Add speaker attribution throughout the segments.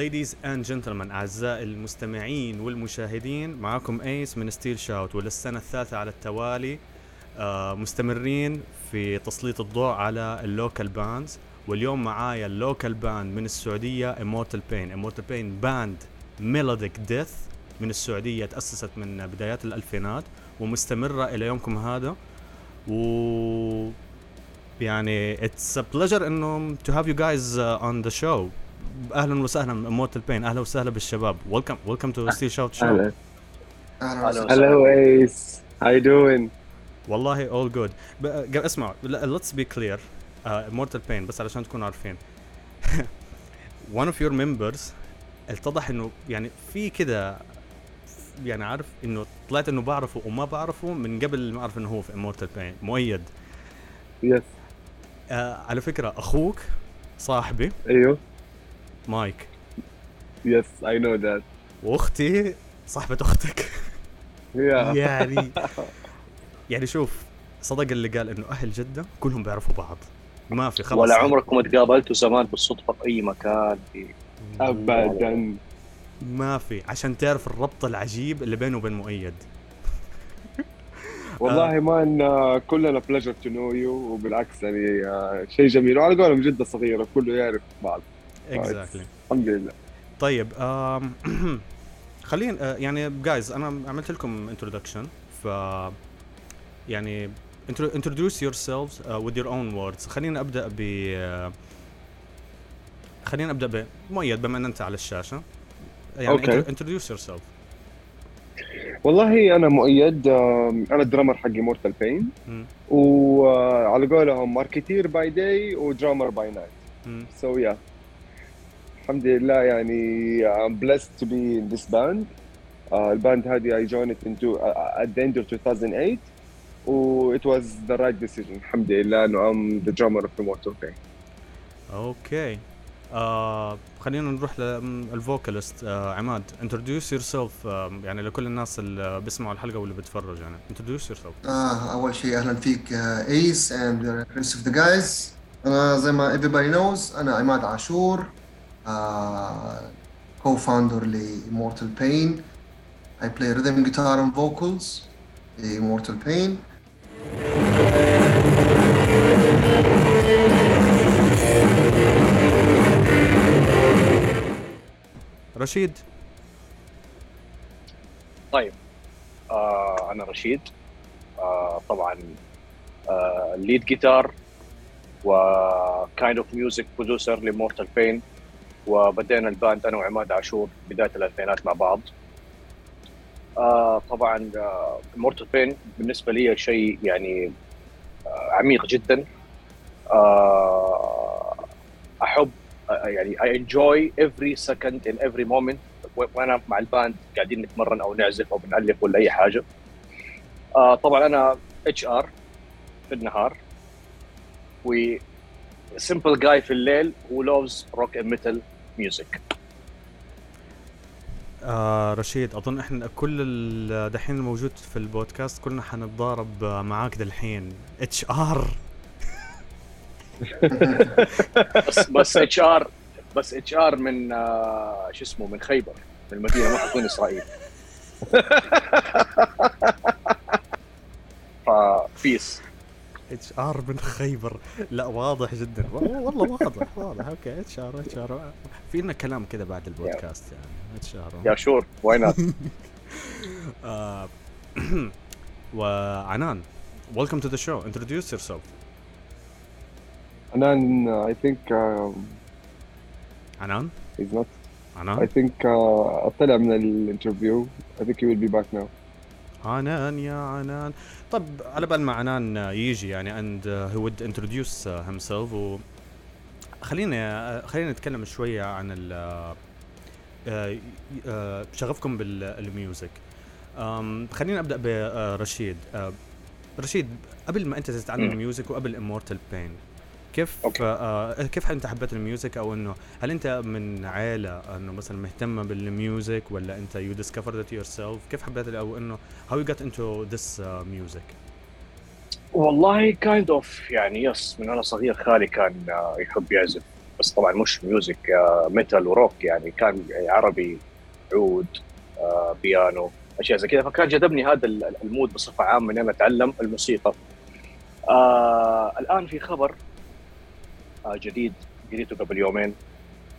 Speaker 1: ladies and gentlemen أعزائي المستمعين والمشاهدين معكم Ace من Steel Shout وللسنة الثالثة على التوالي آه مستمرين في تسليط الضوء على ال local bands. واليوم معايا ال local band من السعودية Immortal Pain. Immortal Pain band melodic death من السعودية تأسست من بدايات الألفينات ومستمرة إلى يومكم هذا. و يعني it's a pleasure انه to have you guys uh, on the show. أهلا وسهلا Immortal Pain أهلا وسهلا بالشباب. Welcome welcome to Steel Shout Show.
Speaker 2: أهلا. Ace. How you doing?
Speaker 1: والله all good. ب- ق- اسمع ل- let's be clear. uh, Immortal Pain بس علشان تكونوا عارفين. One of your members اتضح إنه يعني في كده يعني عارف إنه طلعت إنه بعرفه وما بعرفه من قبل ما أعرف إنه هو في Immortal Pain مؤيد.
Speaker 2: Yes.
Speaker 1: آه على فكرة أخوك صاحبي.
Speaker 2: أيوه.
Speaker 1: مايك.
Speaker 2: Yes I know that.
Speaker 1: واختي صاحبة أختك.
Speaker 2: Yeah.
Speaker 1: يعني يعني شوف صدق اللي قال إنه أهل جدة كلهم بيعرفوا بعض. ما في خلاص.
Speaker 3: ولا عمركم تقابلتوا زمان بالصدفة في أي مكان؟ في
Speaker 2: ابدا.
Speaker 1: ما في. عشان تعرف الربط العجيب اللي بينه وبين مؤيد.
Speaker 2: والله man آه، كلنا pleasure to know you وبالعكس يعني آه، شيء جميل. وعلى قولهم جدة صغيرة كله يعرف بعض.
Speaker 1: exactly
Speaker 2: الحمد لله.
Speaker 1: طيب خلينا آه، يعني جايز أنا عملت لكم introduction ف يعني intro- introduce yourselves uh, with your own words. خلينا أبدأ ب آه، خلينا أبدأ بمؤيد بما إن أنت على الشاشة. يعني intro- introduce yourself.
Speaker 2: والله أنا مؤيد أنا ال drummer حق Immortal
Speaker 1: Pain.
Speaker 2: وعلى قولهم marketeer by day و drummer by
Speaker 1: night.
Speaker 2: So yeah, الحمد لله يعني I'm blessed to be in this band. Uh, ال band هذه I joined it into uh, at the end of 2008 و it was the right decision الحمد لله انه I'm the drummer of Immortal Pain.
Speaker 1: okay آه خلينا نروح لل vocalist آه عماد introduce yourself آه يعني لكل الناس اللي بيسمعوا الحلقة واللي بتتفرج يعني introduce yourself
Speaker 4: آه أول شيء أهلا فيك Ace and the rest of the guys أنا زي ما everybody knows أنا عماد عاشور آه co-founder ل Immortal Pain I play rhythm guitar and vocals ل Immortal Pain
Speaker 1: رشيد.
Speaker 3: طيب آه أنا رشيد. آه طبعا آه lead guitar و kind of music producer ل Immortal Pain. وبدينا ال band أنا وعماد عاشور بداية الألفينات مع بعض. آه طبعا Immortal Pain بالنسبة لي شيء يعني آه عميق جدا. آه أحب آه يعني enjoy every second in every moment و- وأنا مع ال band قاعدين نتمرن أو نعزف أو بنألف ولا أي حاجة. آه طبعا أنا HR في النهار. Simple guy في الليل who loves rock and metal music.
Speaker 1: آه رشيد أظن إحنا كل دحين الموجود في البودكاست كلنا حنتضارب معاك دالحين اتش ار
Speaker 3: بس بس اتش ار بس اتش ار من آه شو اسمه من خيبر من المدينة ما حكون إسرائيل. فبيس
Speaker 1: اتش ار من خيبر. لا واضح جدا. والله واضح واضح. أوكي اتش ار اتش ار في لنا كلام كذا بعد البودكاست يعني. اتش ار
Speaker 3: يا شور واي نوت
Speaker 1: وعنان welcome to the show. Introduce yourself.
Speaker 2: Anan I think um,
Speaker 1: عنان؟
Speaker 2: he's not. I
Speaker 1: عنان
Speaker 2: think uh, طلع من ال interview. I think he will be back now.
Speaker 1: عنان يا عنان. طب على بال ما عنان يجي يعني uh, he would introduce uh, himself و خلينا خلينا نتكلم شوية عن ال آه، شغفكم بال music خلينا أبدأ برشيد آه، رشيد قبل ما أنت تتعلم.
Speaker 3: ال
Speaker 1: music وقبل Immortal Pain كيف
Speaker 3: okay.
Speaker 1: آه كيف انت حبيت ال music؟ أو إنه هل انت من عائله إنه مثلا مهتمه بالميوزك ولا انت you discovered it yourself كيف حبيت أو إنه you got into this uh, music
Speaker 3: والله kind of يعني yes من أنا صغير خالي كان آه، يحب يعزف بس طبعا مش music metal و rock يعني كان عربي عود آه، بيانو أشياء زي كذا. فكان جذبني هذا ال mood بصفة عامة إني أنا أتعلم الموسيقى. آه الآن في خبر آه جديد قريته قبل يومين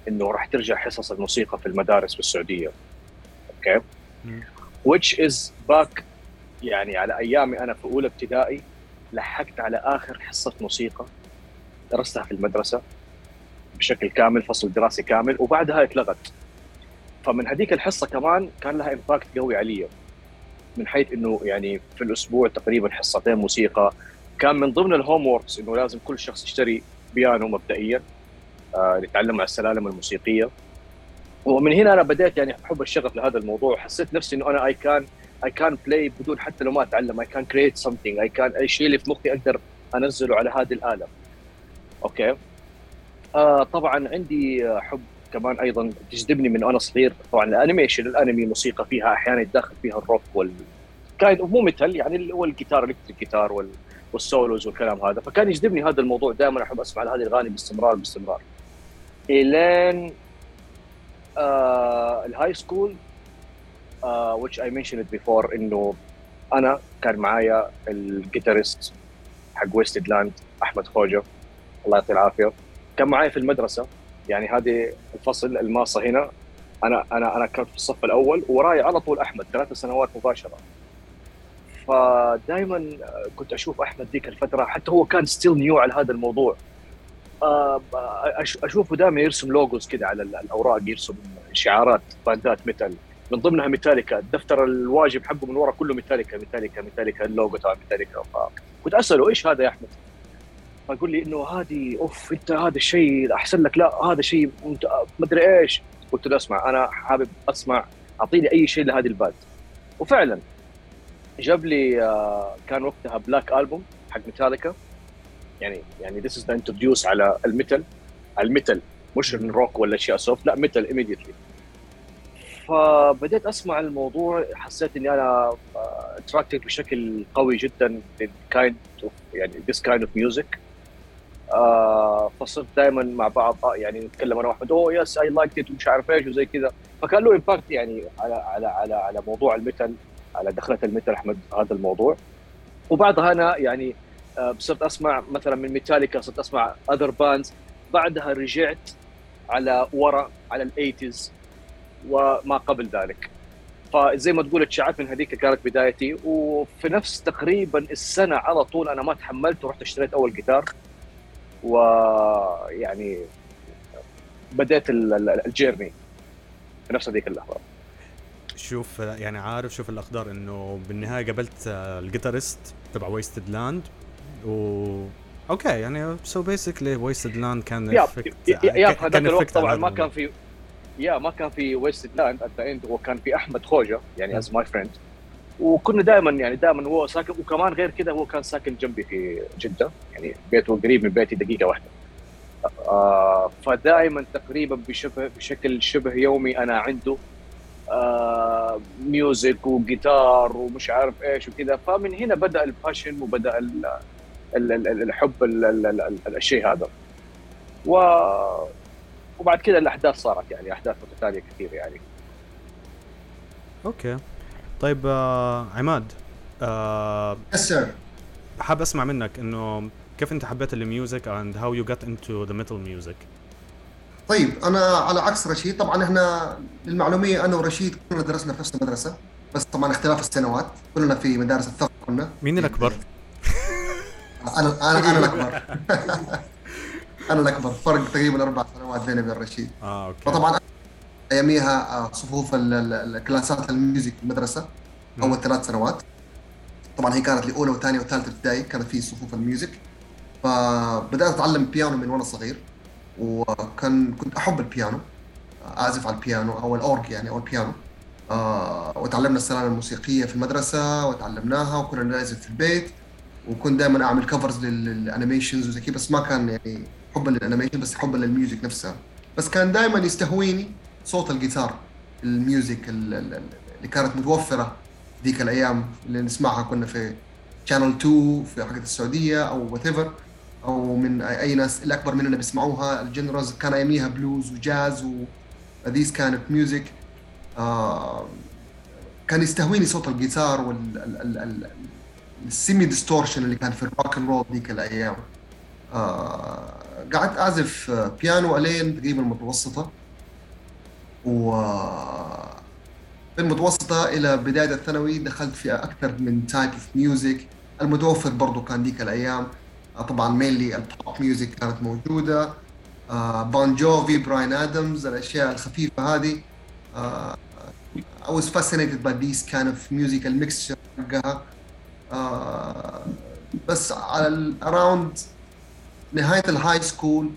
Speaker 3: إنه راح ترجع حصص الموسيقى في المدارس في السعودية. okay؟ which is back يعني على أيامي أنا في أولى ابتدائي لحقت على آخر حصة موسيقى درستها في المدرسة بشكل كامل فصل دراسي كامل وبعدها اتلغت. فمن هذيك الحصة كمان كان لها impact قوي علي. من حيث إنه يعني في الأسبوع تقريبا حصتين موسيقى. كان من ضمن ال homeworks إنه لازم كل شخص يشتري بيانو مبدئيا آه يتعلم على السلالم الموسيقية. ومن هنا أنا بديت يعني حب الشغف لهذا الموضوع. حسيت نفسي إنه أنا I can I can play بدون حتى لو ما أتعلم. I can create something I can أي شيء اللي في مخي أقدر أنزله على هذه الآلة. okay؟ آه طبعا عندي حب كمان أيضا تجذبني من وأنا صغير. طبعا ال animation الأنمي موسيقى فيها أحيانا يتداخل فيها الروك وال كان مو metal يعني هو الجيتار electric guitar وال... وال solos والكلام هذا. فكان يجذبني هذا الموضوع دائما. أحب أسمع هذه الأغاني باستمرار باستمرار. إلين آه ال high school uh, which I mentioned before إنه أنا كان معايا الجيتارست حق ويستد لاند أحمد خوجة. الله يعطيه العافية. كان معايا في المدرسة. يعني هذه الفصل الماصه هنا. أنا أنا أنا كنت في الصف الأول وراي على طول أحمد ثلاث سنوات مباشرة. فدائما كنت أشوف أحمد ذيك الفترة حتى هو كان ستيل نيو على هذا الموضوع. آه، أشوفه دائما يرسم لوجوز كده على الأوراق يرسم شعارات باندات ميتال من ضمنها ميتاليكا. الدفتر الواجب حقه من ورا كله ميتاليكا ميتاليكا ميتاليكا اللوجو تبع ميتاليكا. كنت أسأله إيش هذا يا أحمد؟ فيقول لي إنه هذه أوف أنت هذا الشيء أحسن لك. لا هذا شيء ما أدري إيش. قلت له أسمع أنا حابب أسمع أعطيني أي شيء لهذه ال band وفعلا جاب لي آه، كان وقتها Black album حق ميتاليكا يعني يعني this is introduce على ال metal. ال metal مش الروك ولا أشياء soft لا metal immediately فبديت أسمع الموضوع حسيت إني أنا attracted آه، بشكل قوي جدا kind يعني this kind of music فصرت دائما مع بعض آه، يعني نتكلم أنا وأحمد oh yes I like it ومش عارف إيش وزي كذا. فكان له impact يعني على على على على موضوع ال metal. على دخلة ال metal أحمد هذا الموضوع. وبعدها أنا يعني آه، صرت أسمع مثلا من ميتاليكا صرت أسمع other bands بعدها رجعت على ورا على ال eighties وما قبل ذلك. فزي ما تقول اتشعت من هذيك كانت بدايتي. وفي نفس تقريبا السنة على طول أنا ما تحملت ورحت اشتريت أول جيتار. ويعني بديت ال journey. في نفس هذيك اللحظة.
Speaker 1: شوف يعني عارف شوف الأقدار. إنه بالنهاية قابلت ال guitarist تبع Wasted Land و okay يعني so basically Wasted Land كان
Speaker 3: يا يا هذاك الوقت طبعا ما كان في يا ما كان في Wasted Land at the end وكان في أحمد خوجة يعني as my friend وكنا دائما يعني دائما هو ساكن وكمان غير كذا هو كان ساكن جنبي في جدة يعني بيته قريب من بيتي دقيقة واحدة. آه فدائما تقريبا بشبه بشكل شبه يومي أنا عنده. music وجيتار ومش عارف إيش وكذا. فمن هنا بدأ ال passion وبدأ ال ال ال الحب ال ال ال الشيء هذا. و وبعد كذا الأحداث صارت يعني أحداث متتاليه كثير يعني.
Speaker 1: okay. طيب آه عماد
Speaker 4: آه
Speaker 1: حاب أسمع منك إنه كيف أنت حبيت ال music and how you get into the metal music
Speaker 4: طيب أنا على عكس رشيد طبعا إحنا للمعلومية أنا ورشيد كلنا درسنا في نفس المدرسة بس طبعا اختلاف السنوات كلنا في مدارس الثقافه كنا.
Speaker 1: مين الأكبر؟
Speaker 4: أنا أنا أنا الأكبر. أنا الأكبر فرق تقريبا أربع سنوات بيني وبين رشيد.
Speaker 1: آه okay.
Speaker 4: فطبعا أياميها آه، صفوف الكلاسات ال music في المدرسة أول ثلاث سنوات. طبعا هي كانت لأولى وثانية وثالثة ابتدائي كانت في صفوف ال music. فبدأت أتعلم بيانو من وأنا صغير. وكان كنت أحب البيانو اعزف على البيانو أو الأورج يعني أو البيانو. آه وتعلمنا السلالم الموسيقية في المدرسة وتعلمناها وكنا نعزف في البيت وكنت دائما أعمل covers لل animations وزي كذا بس ما كان يعني حبا لل animation بس حبا لل music نفسها. بس كان دائما يستهويني صوت الجيتار ال music اللي كانت متوفرة ذيك الأيام اللي نسمعها كنا في channel 2 في حقت السعودية أو وات أو من اي ناس اللي أكبر مننا بيسمعوها. ال genres كان أياميها blues و jazz و these kind of music. آه كان يستهويني صوت الجيتار وال semi distortion اللي كان في ال rock and roll ذيك الأيام. آه قعدت أعزف بيانو الين تقريبا المتوسطه و المتوسطة إلى بداية الثانوي دخلت في أكثر من type of music المتوفر برضو كان ديك الأيام. طبعا mainly ال pop music كانت موجودة. Bon Jovi Bryan Adams الأشياء الخفيفة هذه. I was fascinated by these kind of music ال mixture حقها. uh, بس على around نهاية ال high school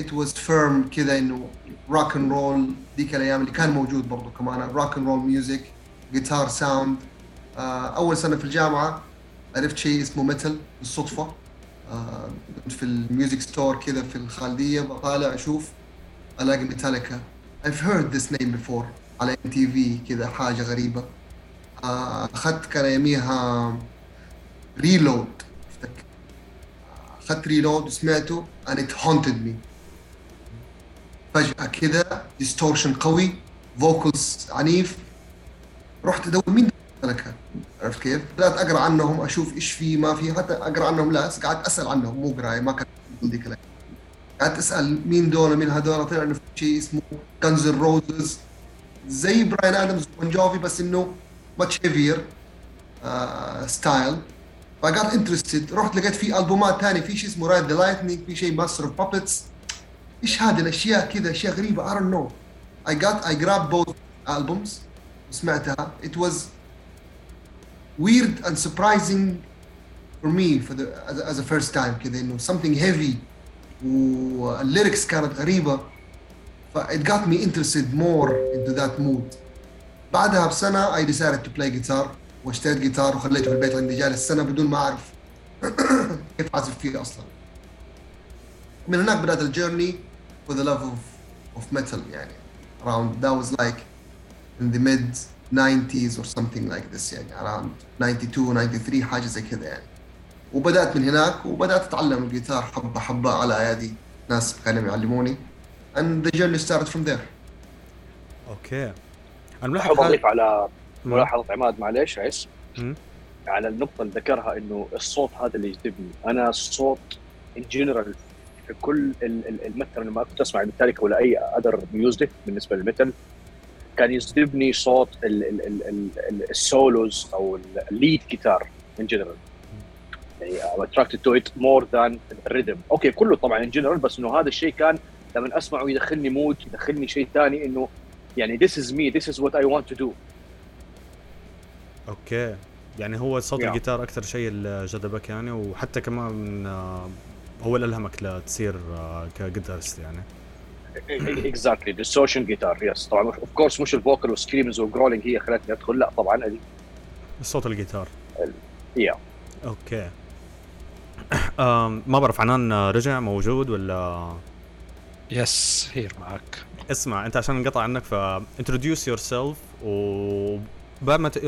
Speaker 4: it was firm كذا إنه rock and roll ذيك الأيام اللي كان موجود برضه كمان. ال rock and roll music guitar sound أول سنة في الجامعة عرفت شيء اسمه metal بالصدفة. آه، في ال music store كذا في الخالديه بطالع أشوف ألاقي ميتاليكا. I've heard this name before على ام تي في كذا حاجة غريبة. آه، أخذت كان يميها ريلود أخذت ريلود وسمعته and it haunted me. فجأة كذا distortion قوي vocals عنيف. رحت أدور مين ميتاليكا؟ عرفت كيف؟ بدات اقرا عنهم أشوف إيش في ما في حتى أقرأ عنهم لا قعدت أسأل عنهم مو قراية ما كان ذيك قعدت اسال مين دول مين هذول طلع إنه في شيء اسمه جانز روزز زي براين آدمز وبون جوفي بس إنه much heavier style فقعدت interested رحت لقيت في ألبومات ثانية في شيء اسمه Ride the Lightning في شيء Master of Puppets إيش هذه الأشياء كذا أشياء غريبة I don't know. I got I grabbed both albums سمعتها it was weird and surprising for me for the as, as a first time كذا انه something heavy والليركس كانت غريبه ف it got me interested more into that mood بعدها بسنه I decided to play guitar واشتريت جيتار وخليته في البيت عندي جالس سنه بدون ما اعرف كيف اعزف فيه اصلا من هناك بدات الجيرني for the love of of metal يعني around that was like in the mid 90s or something like this يعني around 92 93 حاجة زي كذا يعني. وبدأت من هناك وبدأت أتعلم الجيتار حبة حبة على أيادي ناس كانوا يعلموني. And the journey started from there.
Speaker 1: okay.
Speaker 3: أنا ملاحظ أحب أضيف على ملاحظة عماد معليش عيسى. على النقطة اللي ذكرها إنه الصوت هذا اللي يجذبني. أنا الصوت in general في كل مثلا لما كنت أسمع ميتاليكا ولا أي other music بالنسبة لل metal كان يجذبني صوت ال solos أو ال lead guitar in general يعني attracted to it more than ال rhythm okay كله طبعا in general بس إنه هذا الشيء كان لما أسمعه يدخلني mood يدخلني شيء ثاني إنه يعني this is me this is what I want to do.
Speaker 1: okay يعني هو صوت yeah. الجيتار أكثر شيء اللي جذبك يعني وحتى كمان آه، هو اللي ألهمك لتصير آه، ك guitarist يعني.
Speaker 3: exactly distortion guitar yes طبعا of course مش ال vocal وال screams وال growling هي خلتني ادخل لا طبعا هذه
Speaker 1: صوت الجيتار.
Speaker 3: yeah
Speaker 1: okay. ما بعرف عنان رجع موجود ولا؟
Speaker 5: yes here معك.
Speaker 1: اسمع أنت عشان انقطع عنك ف introduce yourself و بعد ما ت...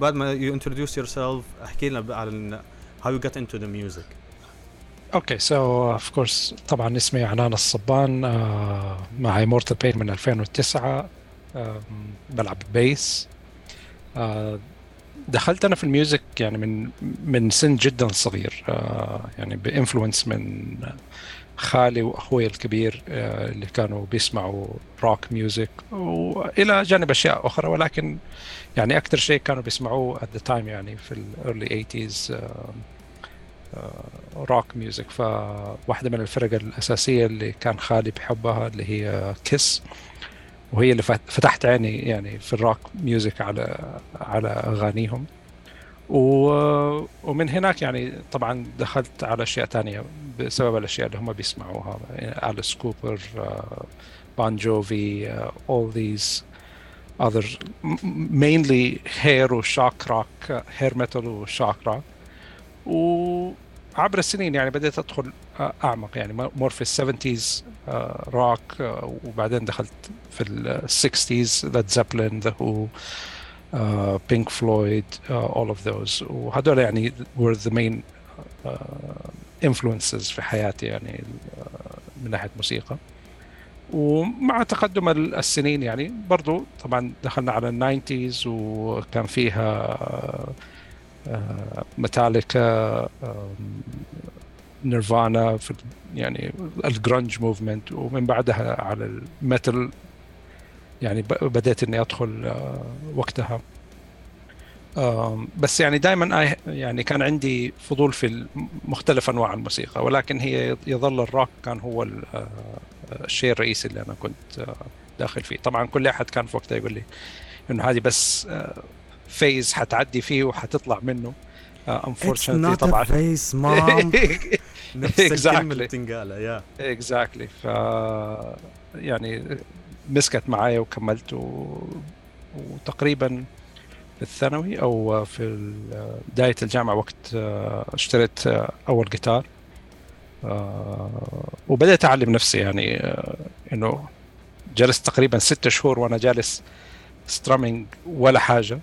Speaker 1: بعد ما you introduce yourself احكي لنا عن how you got into the music.
Speaker 5: okay so of course طبعا اسمي عنان الصبان. Uh, معي Immortal Pain من 2009 uh, بلعب bass uh, دخلت أنا في ال music يعني من من سن جدا صغير. Uh, يعني ب influence من خالي وأخوي الكبير اللي كانوا بيسمعوا rock music وإلى جانب أشياء أخرى. ولكن يعني أكثر شيء كانوا بيسمعوه at the time يعني في ال early 80s uh, rock music فواحدة من الفرق الأساسية اللي كان خالي بحبها اللي هي كيس وهي اللي فتحت عيني يعني في ال rock music على على أغانيهم. ومن هناك يعني طبعا دخلت على أشياء تانية بسبب الأشياء اللي هم بيسمعوها. أليس كوبر بون جوفي all these other mainly hair و shock rock hair metal و shock rock وعبر السنين يعني بديت أدخل أعمق يعني more في ال seventies rock وبعدين دخلت في ال sixties Led Zeppelin The Who بينك فلويد all of those وهذول يعني were main uh, influences في حياتي يعني آه، من ناحية موسيقى. ومع تقدم السنين يعني برضو طبعا دخلنا على ال nineties وكان فيها ميتاليكا نيرفانا في يعني ال grunge movement ومن بعدها على ال metal يعني بديت إني أدخل آه، وقتها. بس يعني دائما يعني كان عندي فضول في مختلف أنواع الموسيقى ولكن هي يظل الروك كان هو آه، الشيء الرئيسي اللي أنا كنت آه، داخل فيه. طبعا كل أحد كان في وقتها يقول لي إنه هذه بس phase حتعدي فيه وحتطلع منه.
Speaker 1: Unfortunately طبعا. phase mom. نفس الكلمة اللي بتنقال يا
Speaker 5: exactly ف يعني مسكت معايا وكملت و... وتقريبا في الثانوي أو في بداية الجامعة وقت آه، اشتريت آه، أول جيتار وبدأت أعلم نفسي يعني إنه جلست تقريبا ستة شهور وأنا جالس strumming ولا حاجة.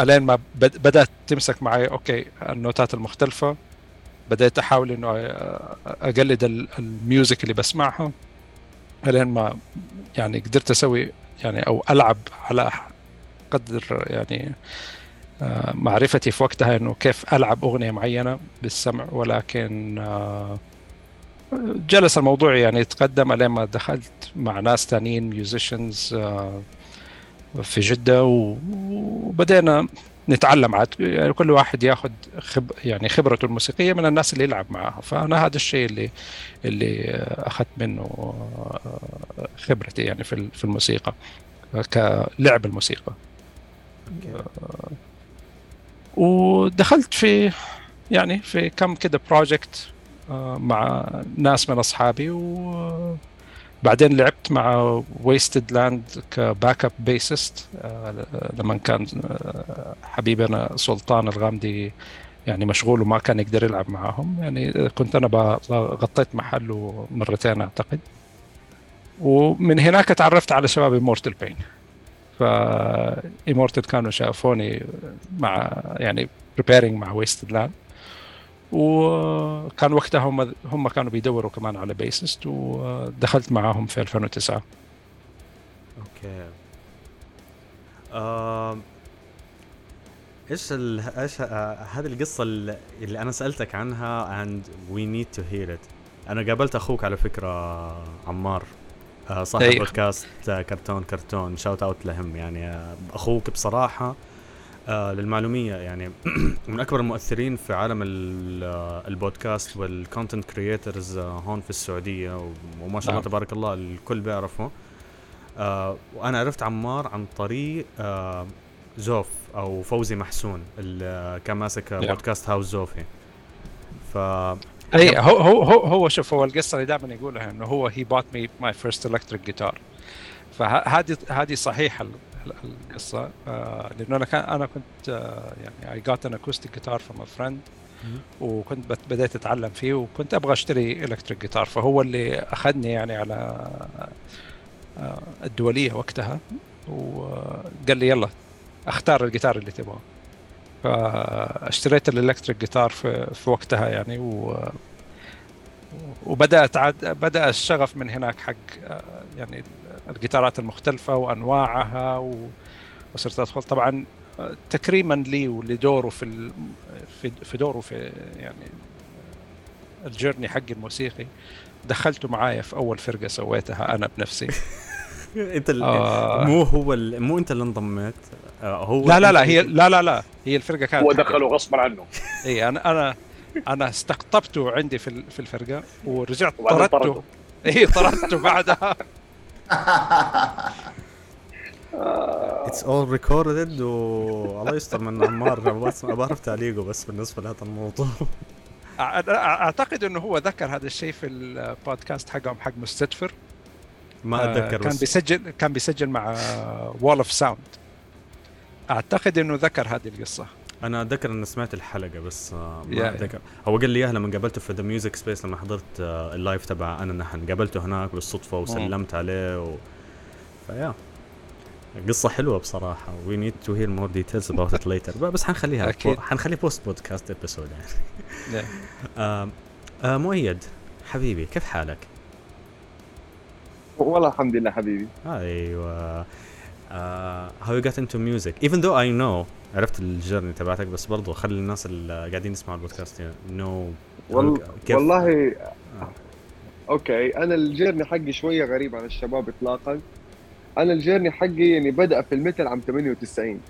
Speaker 5: ألين ما بدأت تمسك معي okay النوتات المختلفة. بديت أحاول إنه أقلد ال music اللي بسمعها. ألين ما يعني قدرت أسوي يعني أو ألعب على قدر يعني معرفتي في وقتها إنه كيف ألعب أغنية معينة بالسمع. ولكن جلس الموضوع يعني يتقدم. ألين ما دخلت مع ناس ثانيين ميوزيشنز في جدة وبدأنا نتعلم عاد. يعني كل واحد ياخذ خب يعني خبرته الموسيقية من الناس اللي يلعب معاها فأنا هذا الشيء اللي اللي أخذت منه خبرتي يعني في في الموسيقى كلعب الموسيقى. ودخلت في يعني في كم كده project مع ناس من أصحابي و بعدين لعبت مع Wasted Land ك backup bassist لما كان آه، حبيبنا سلطان الغامدي يعني مشغول وما كان يقدر يلعب معاهم يعني كنت أنا غطيت محله مرتين أعتقد. ومن هناك تعرفت على شباب Immortal Pain ف Immortal كانوا شافوني مع يعني preparing مع Wasted Land وكان وقتها هم هم كانوا بيدوروا كمان على bassist ودخلت معاهم في 2009
Speaker 1: أوكي. آه إيش ال... إيش آه هذه القصة اللي أنا سألتك عنها and we need to hear it. أنا قابلت أخوك على فكرة عمار. آه صاحب أيوه. بودكاست آه كرتون كرتون. shout out لهم يعني أخوك بصراحة آه للمعلومية يعني من أكبر المؤثرين في عالم آه، البودكاست وال content creators آه هون في السعودية وما شاء الله نعم. تبارك الله الكل بيعرفه آه وأنا عرفت عمار عن طريق آه زوف أو فوزي محسون اللي كان ماسك نعم. Podcast House زوفي ف
Speaker 5: أي هو هو هو, هو شوف هو القصة اللي دائما يقولها إنه هو he bought me my first electric guitar فهذه هذه صحيحة القصة. آه لأنه أنا كان أنا كنت آه يعني I got an acoustic guitar from a friend وكنت بديت أتعلم فيه وكنت أبغى أشتري electric guitar فهو اللي أخذني يعني على آه الدولية وقتها. وقال لي يلا أختار الجيتار اللي تبغاه. فاشتريت الالكتريك جيتار في, في وقتها يعني. و وبدأت عاد بدأ الشغف من هناك حق يعني الجيتارات المختلفة وأنواعها و... وصرت أدخل. طبعا تكريما لي ولدوره في في في دوره في يعني الجيرني حقي الموسيقي. دخلته معايا في أول فرقة سويتها أنا بنفسي.
Speaker 1: أنت آه. مو هو مو أنت اللي انضميت؟
Speaker 5: آه هو لا لا لا هي لا لا لا هي الفرقة كانت
Speaker 3: هو دخله غصبا عنه.
Speaker 5: اي أنا أنا أنا استقطبته عندي في في الفرقة ورجعت طردته. اي طردته بعدها.
Speaker 1: it's all recorded والله يستر من عمار. ما بعرف تعليقه بس بالنسبة لهذا الموضوع.
Speaker 5: أعتقد إنه هو ذكر هذا الشيء في البودكاست حقهم حق مستدفر.
Speaker 1: ما أتذكر
Speaker 5: كان بيسجل كان بيسجل مع Wall of Sound أعتقد إنه ذكر هذه القصة.
Speaker 1: أنا أتذكر إني سمعت الحلقة بس آه، ما أتذكر. هو قال لي إياها لما قابلته في The Music Space لما حضرت آه، ال live تبع أنا نحن. قابلته هناك بالصدفة وسلمت عليه و... ف yeah. قصة حلوة بصراحة we need to hear more details about it later. بس حنخليها
Speaker 6: أكيد.
Speaker 1: حنخلي post podcast episode يعني. آم، آه مؤيد حبيبي كيف حالك؟
Speaker 2: والله الحمد لله حبيبي.
Speaker 1: أيوه. آه how you got into music even though I know عرفت ال journey تبعتك بس برضو خلي الناس اللي قاعدين يسمعوا البودكاست know
Speaker 2: وال...
Speaker 1: كيف-
Speaker 2: والله أوكي. أنا ال journey حقي شوية غريب عن الشباب اطلاقا. أنا ال journey حقي يعني بدأ في ال metal عام 98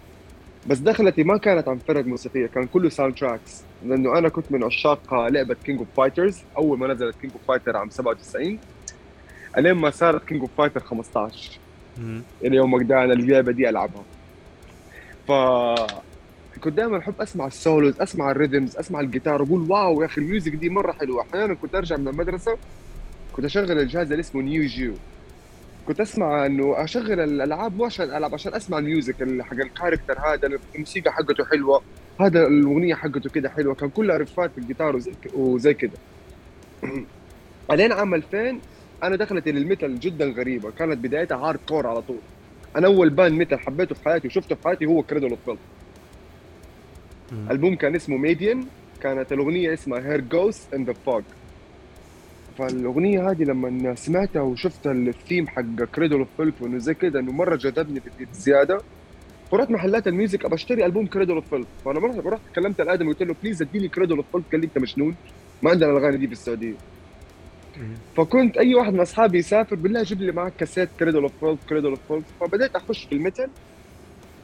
Speaker 2: بس دخلتي ما كانت عن فرق موسيقية كان كله soundtracks لأنه أنا كنت من عشاق لعبة King of Fighters أول ما نزلت King of Fighter عام 97 إلين ما صارت King of Fighter 15
Speaker 1: مم.
Speaker 2: إلى يومك ده أنا اللعبه دي ألعبها. ف كنت دائما أحب أسمع ال solos أسمع ال rhythms أسمع الجيتار أقول wow يا أخي ال music دي مرة حلوة. أحيانا كنت أرجع من المدرسة كنت أشغل الجهاز اللي اسمه Neo Geo. كنت أسمع إنه أشغل الألعاب مو عشان العب عشان أسمع ال music حق ال character هذا الموسيقى حقته حلوة هذا الأغنية حقته كده حلوة. كان كلها riff ات الجيتار وزي, كده. بعدين عام 2000 أنا دخلت لل metal جدا غريبة كانت بدايتها hardcore على طول. أنا أول band metal حبيته في حياتي وشفته في حياتي هو Cradle of
Speaker 1: مم.
Speaker 2: ألبوم كان اسمه Midian كانت الأغنية اسمها Her Ghost in the Fog فالأغنية هذه لما سمعتها وشفت الثيم حق Cradle of Filth وإنه زي كده إنه مرة جذبني في زيادة. فرحت محلات ال music أبى أشتري ألبوم Cradle of Filth فأنا رحت رحت كلمت الادمي قلت له please اديني Cradle of Filth قال لي أنت مجنون؟ ما عندنا الأغاني دي في
Speaker 1: السعودية.
Speaker 2: فكنت أي واحد من أصحابي يسافر بالله جيب لي معك كاسيت Cradle of Filth Cradle of Filth فبديت أخش في ال metal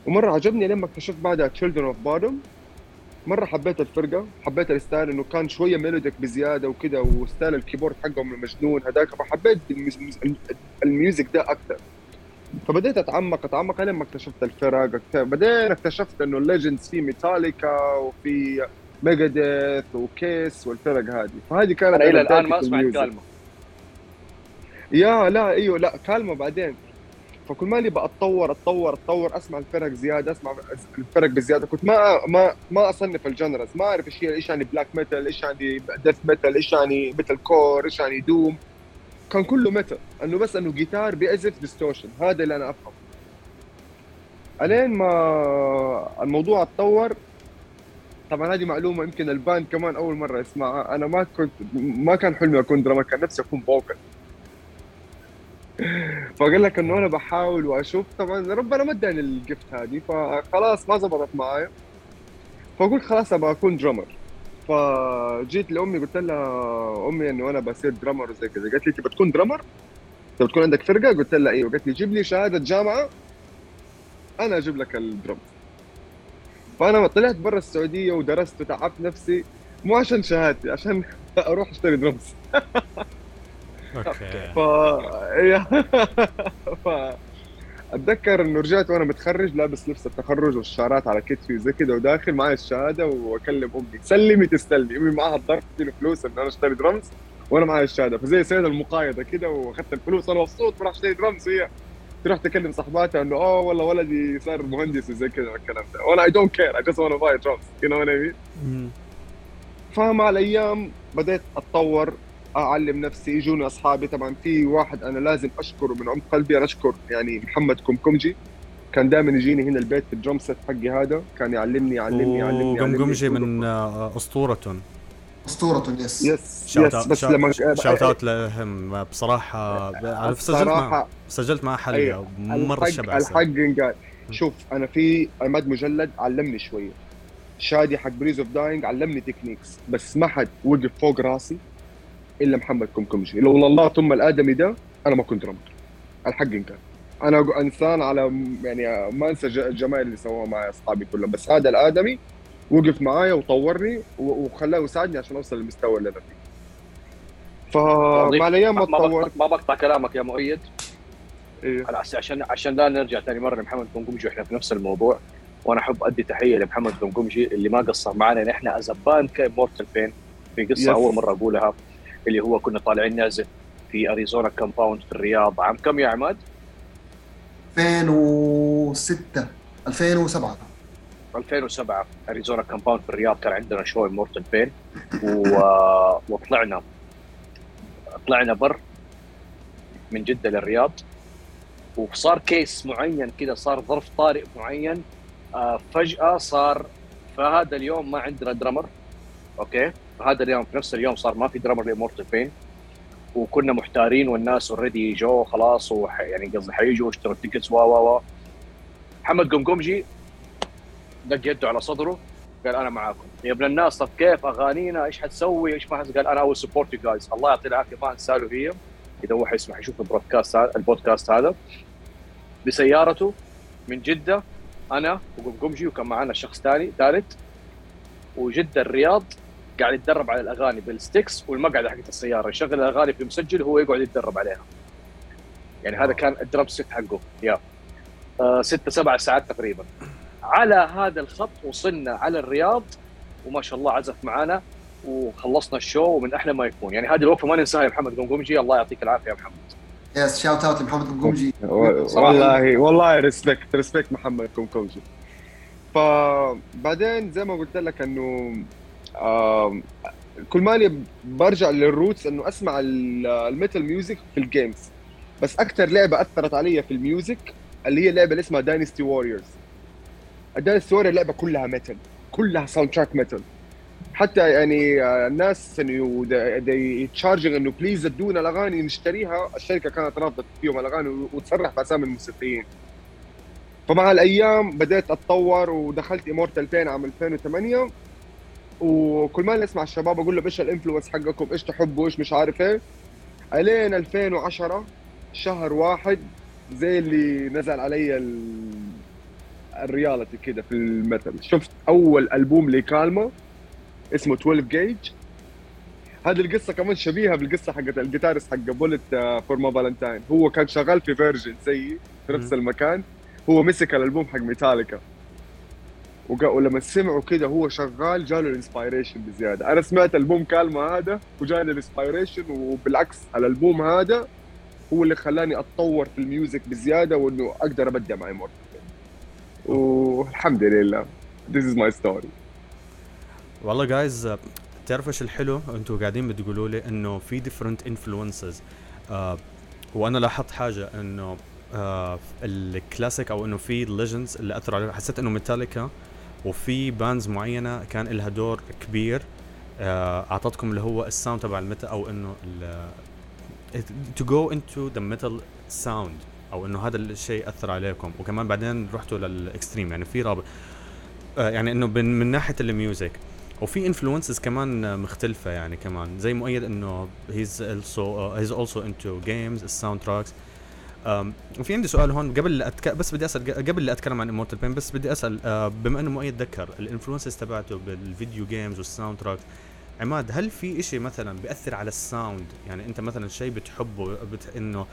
Speaker 2: ومرة عجبني لما اكتشفت بعدها Children of Bodom مرة حبيت الفرقة حبيت ال style إنه كان شوية melodic بزيادة وكده و style ال keyboard حقهم المجنون هذاك فحبيت ال mus- ال music ده أكثر فبديت أتعمق أتعمق لما اكتشفت الفرق بعدين اكتشفت إنه ال legends في ميتاليكا وفي Megadeth و Kiss والفرق هذه. فهذه كانت
Speaker 3: أنا إلى
Speaker 2: الآن
Speaker 3: ما ال
Speaker 2: music.
Speaker 3: الكلمة
Speaker 2: يا لا إيوه لا كالمه بعدين. فكل ما لي أتطور أتطور أتطور أسمع الفرق زيادة أسمع الفرق بزيادة. كنت ما ما ما أصنف ال genres. ما أعرف إيش هي إيش يعني black metal إيش يعني death metal إيش يعني metalcore إيش يعني doom كان كله metal إنه بس إنه جيتار بيعزف distortion هذا اللي أنا أفهم. ألين ما الموضوع اتطور طبعا هذه معلومة يمكن ال band كمان أول مرة يسمعها. أنا ما كنت ما كان حلمي أكون drummer كان نفسي أكون vocal فقال لك إنه أنا بحاول وأشوف. طبعا ربنا ما اداني ال gift هذه فخلاص ما زبطت معايا. فقلت خلاص أبغى أكون drummer. فجيت لأمي قلت لها أمي إنه أنا بصير drummer وزي كذا. قالت لي تبى تكون drummer؟ تبى تكون عندك فرقة؟ قلت لها أيوه قالت لي جيب لي شهادة جامعة أنا أجيب لك ال drum فانا طلعت برا السعودية ودرست وتعبت نفسي مو عشان شهادتي عشان أروح أشتري درمز
Speaker 1: أوكي.
Speaker 2: ف ف أتذكر إنه رجعت وأنا متخرج لابس لبس التخرج والشعرات على كتفي وزي كده وداخل معي الشهادة وأكلم أمي سلمي تستلمي. أمي معها الضغط تديني فلوس إن أنا أشتري درمز وأنا معي الشهادة فزي سيد المقايضة كده وأخذت الفلوس أنا مبسوط بروح أشتري درمز وهي تروح تكلم صاحباتها انه اوه والله ولدي صار مهندس وزي كذا والكلام ده. وأنا I don't care I just wanna buy drums you know what I
Speaker 1: mean.
Speaker 2: فمع الأيام بديت أتطور أعلم نفسي يجوني أصحابي. طبعا في واحد أنا لازم أشكره من عمق قلبي أنا أشكر يعني محمد كمكمجي. كان دائما يجيني هنا البيت في ال drum set حقي هذا. كان يعلمني يعلمني يعلمني يعلمني.
Speaker 1: وقمقمجي من أسطورة.
Speaker 4: أسطورة yes.
Speaker 2: yes
Speaker 1: shout
Speaker 2: yes بس لما
Speaker 1: shout out لهم. بصراحة أنا سجلت مع سجلت مع حلقة
Speaker 2: أيوة.
Speaker 1: مرة
Speaker 2: الحق
Speaker 1: الشبع
Speaker 2: الحق قال شوف أنا في عماد مجلد علمني شوية شادي حق Breeze of Dying علمني techniques بس ما حد وقف فوق راسي إلا محمد كمكمجي لولا الله ثم الآدمي ده أنا ما كنت drummer الحق كان أنا أقو- إنسان على يعني ما أنسى الجمال اللي سووه معي أصحابي كلهم بس هذا الآدمي وقف معايا وطورني وخلاه يساعدني عشان أوصل للمستوى اللي أنا فيه فمع الأيام ما
Speaker 3: بقطع, ما بقطع كلامك يا مؤيد
Speaker 2: إيه.
Speaker 3: على عشان عشان لا نرجع ثاني مرة لمحمد قمقمجي وإحنا في نفس الموضوع وأنا أحب أدي تحية لمحمد قمقمجي اللي ما قصر معنا نحن ازبان كمورتل بين في قصة
Speaker 2: Yes.
Speaker 3: أول مرة أقولها اللي هو كنا طالعين نعزف في Arizona compound في الرياض عام كم يا عماد؟
Speaker 4: 2006 2007
Speaker 3: 2007 Arizona compound في الرياض كان عندنا show Immortal Pain و... وطلعنا. طلعنا بر من جدة للرياض. وصار case معين كذا صار ظرف طارئ معين. آه فجأة صار فهذا اليوم ما عندنا drummer. Okay؟ فهذا اليوم في نفس اليوم صار ما في drummer ل Immortal Pain. وكنا محتارين والناس already جو خلاص وح يعني قصدي حيجوا واشتروا ال tickets و و و محمد قمقمجي دق يده على صدره قال أنا معاكم. يا ابن الناس طب كيف أغانينا؟ إيش حتسوي؟ إيش ما قال؟ أنا I'll support you guys الله يعطيه العافية ما انسى له هي. إذا هو حيسمح يشوف البودكاست هذا البودكاست هذا. بسيارته من جدة أنا وقمقمجي وكان معنا شخص ثاني ثالث. وجدة الرياض قاعد يتدرب على الأغاني بالستكس والمقعده حقت السيارة. يشغل الأغاني في مسجل وهو يقعد يتدرب عليها. يعني هذا كان الدرب ست حقه. يا. آه ستة سبع ساعات تقريبا. على هذا الخط وصلنا على الرياض. وما شاء الله عزف معانا وخلصنا الشو ومن أحلى ما يكون. يعني هذه الوقفة ما ننساها يا محمد قمقمجي الله يعطيك العافية يا محمد.
Speaker 4: yes shout out لمحمد قمقمجي
Speaker 2: والله والله respect respect محمد قمقمجي فبعدين زي ما قلت لك إنه كل مالي برجع لل roots إنه أسمع ال metal music في ال games بس أكثر لعبة أثرت علي في ال music اللي هي اللعبه اللي اسمها Dynasty Warriors Dynasty Warrior لعبه كلها metal كلها soundtrack metal حتى يعني آه، الناس إنه يتشارجنج إنه بليز ادونا الأغاني نشتريها. الشركة كانت رافضه فيهم الأغاني وتصرح بأسامي الموسيقيين. فمع الأيام بديت أتطور ودخلت امورتال بين عام 2008 وكل ما اسمع الشباب أقول له إيش الانفلونس حقكم؟ إيش تحبوا؟ إيش مش عارف إيه. إلين 2010 شهر واحد زي اللي نزل علي. الرياليتي كده في المثل. شفت أول ألبوم لكالما اسمه 12 جيج هذه القصة كمان شبيهة بالقصة حقت ال guitarist حق Bullet for My Valentine هو كان شغال في Virgin زيي في نفس المكان. هو مسك الالبوم حق ميتاليكا ولما سمعوا كده هو شغال جاله ال inspiration بزيادة. أنا سمعت ألبوم Kalmah هذا وجاني ال inspiration وبالعكس الألبوم هذا هو اللي خلاني أتطور في ال music بزيادة وإنه أقدر أبدع مع Immortal والحمد لله. This is my story.
Speaker 1: والله guys تعرفوا إيش الحلو؟ أنتم قاعدين بتقولوا لي إنه في different influences آه وأنا لاحظت حاجة إنه آه الكلاسيك أو إنه في ال legends اللي أثروا عليه حسيت إنه ميتاليكا وفي bands معينة كان لها دور كبير. آه أعطتكم اللي هو ال sound تبع ال metal أو إنه to go into the metal sound أو إنه هذا الشيء أثر عليكم. وكمان بعدين رحتوا لل extreme يعني في رابط. آه يعني إنه من ناحية ال music. وفي influences كمان مختلفة يعني كمان. زي مؤيد إنه he's also he's also into games ال soundtracks وفي عندي سؤال هون قبل أتك... بس بدي أسأل قبل لا أتكلم عن Immortal Pain بس بدي أسأل uh, بما إنه مؤيد ذكر ال influences تبعته بال video games وال soundtracks عماد هل في إشي مثلا بيأثر على ال sound يعني أنت مثلا شيء بتحبه بت... إنه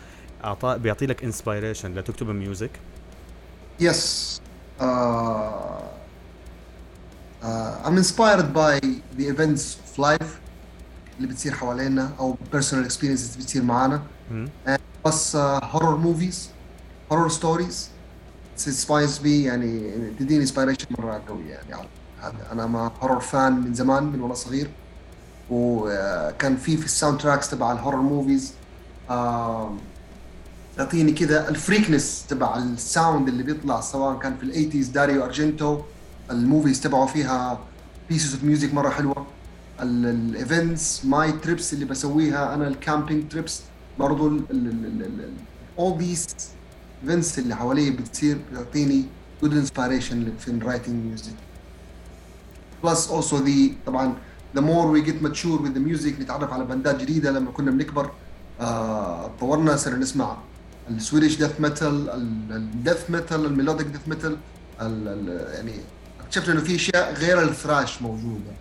Speaker 1: اعطى بيعطي لك inspiration لتكتب music
Speaker 4: yes uh, I'm inspired by the events of life اللي بتصير حوالينا أو personal experiences اللي بتصير معانا. بس horror movies horror stories inspires me يعني تديني inspiration مرة قوية يعني. أنا I'm a horror fan من زمان من وأنا صغير. وكان في في ال soundtracks تبع ال horror movies يعطيني كذا ال freakiness تبع ال sound اللي بيطلع سواء كان في ال eighties داريو أرجنتو ال movies تبعه فيها pieces of music مرة حلوة. ال events my trips اللي بسويها أنا ال camping trips برضو all these events اللي حواليه بتصير بتعطيني good inspiration في writing music. Plus also the طبعا the more we get mature with the music نتعرف على بندات جديدة لما كنا بنكبر آه صرنا نسمع ال Swedish death metal ال death metal ال melodic death metal يعني اكتشفنا إنه في أشياء غير ال thrash موجودة.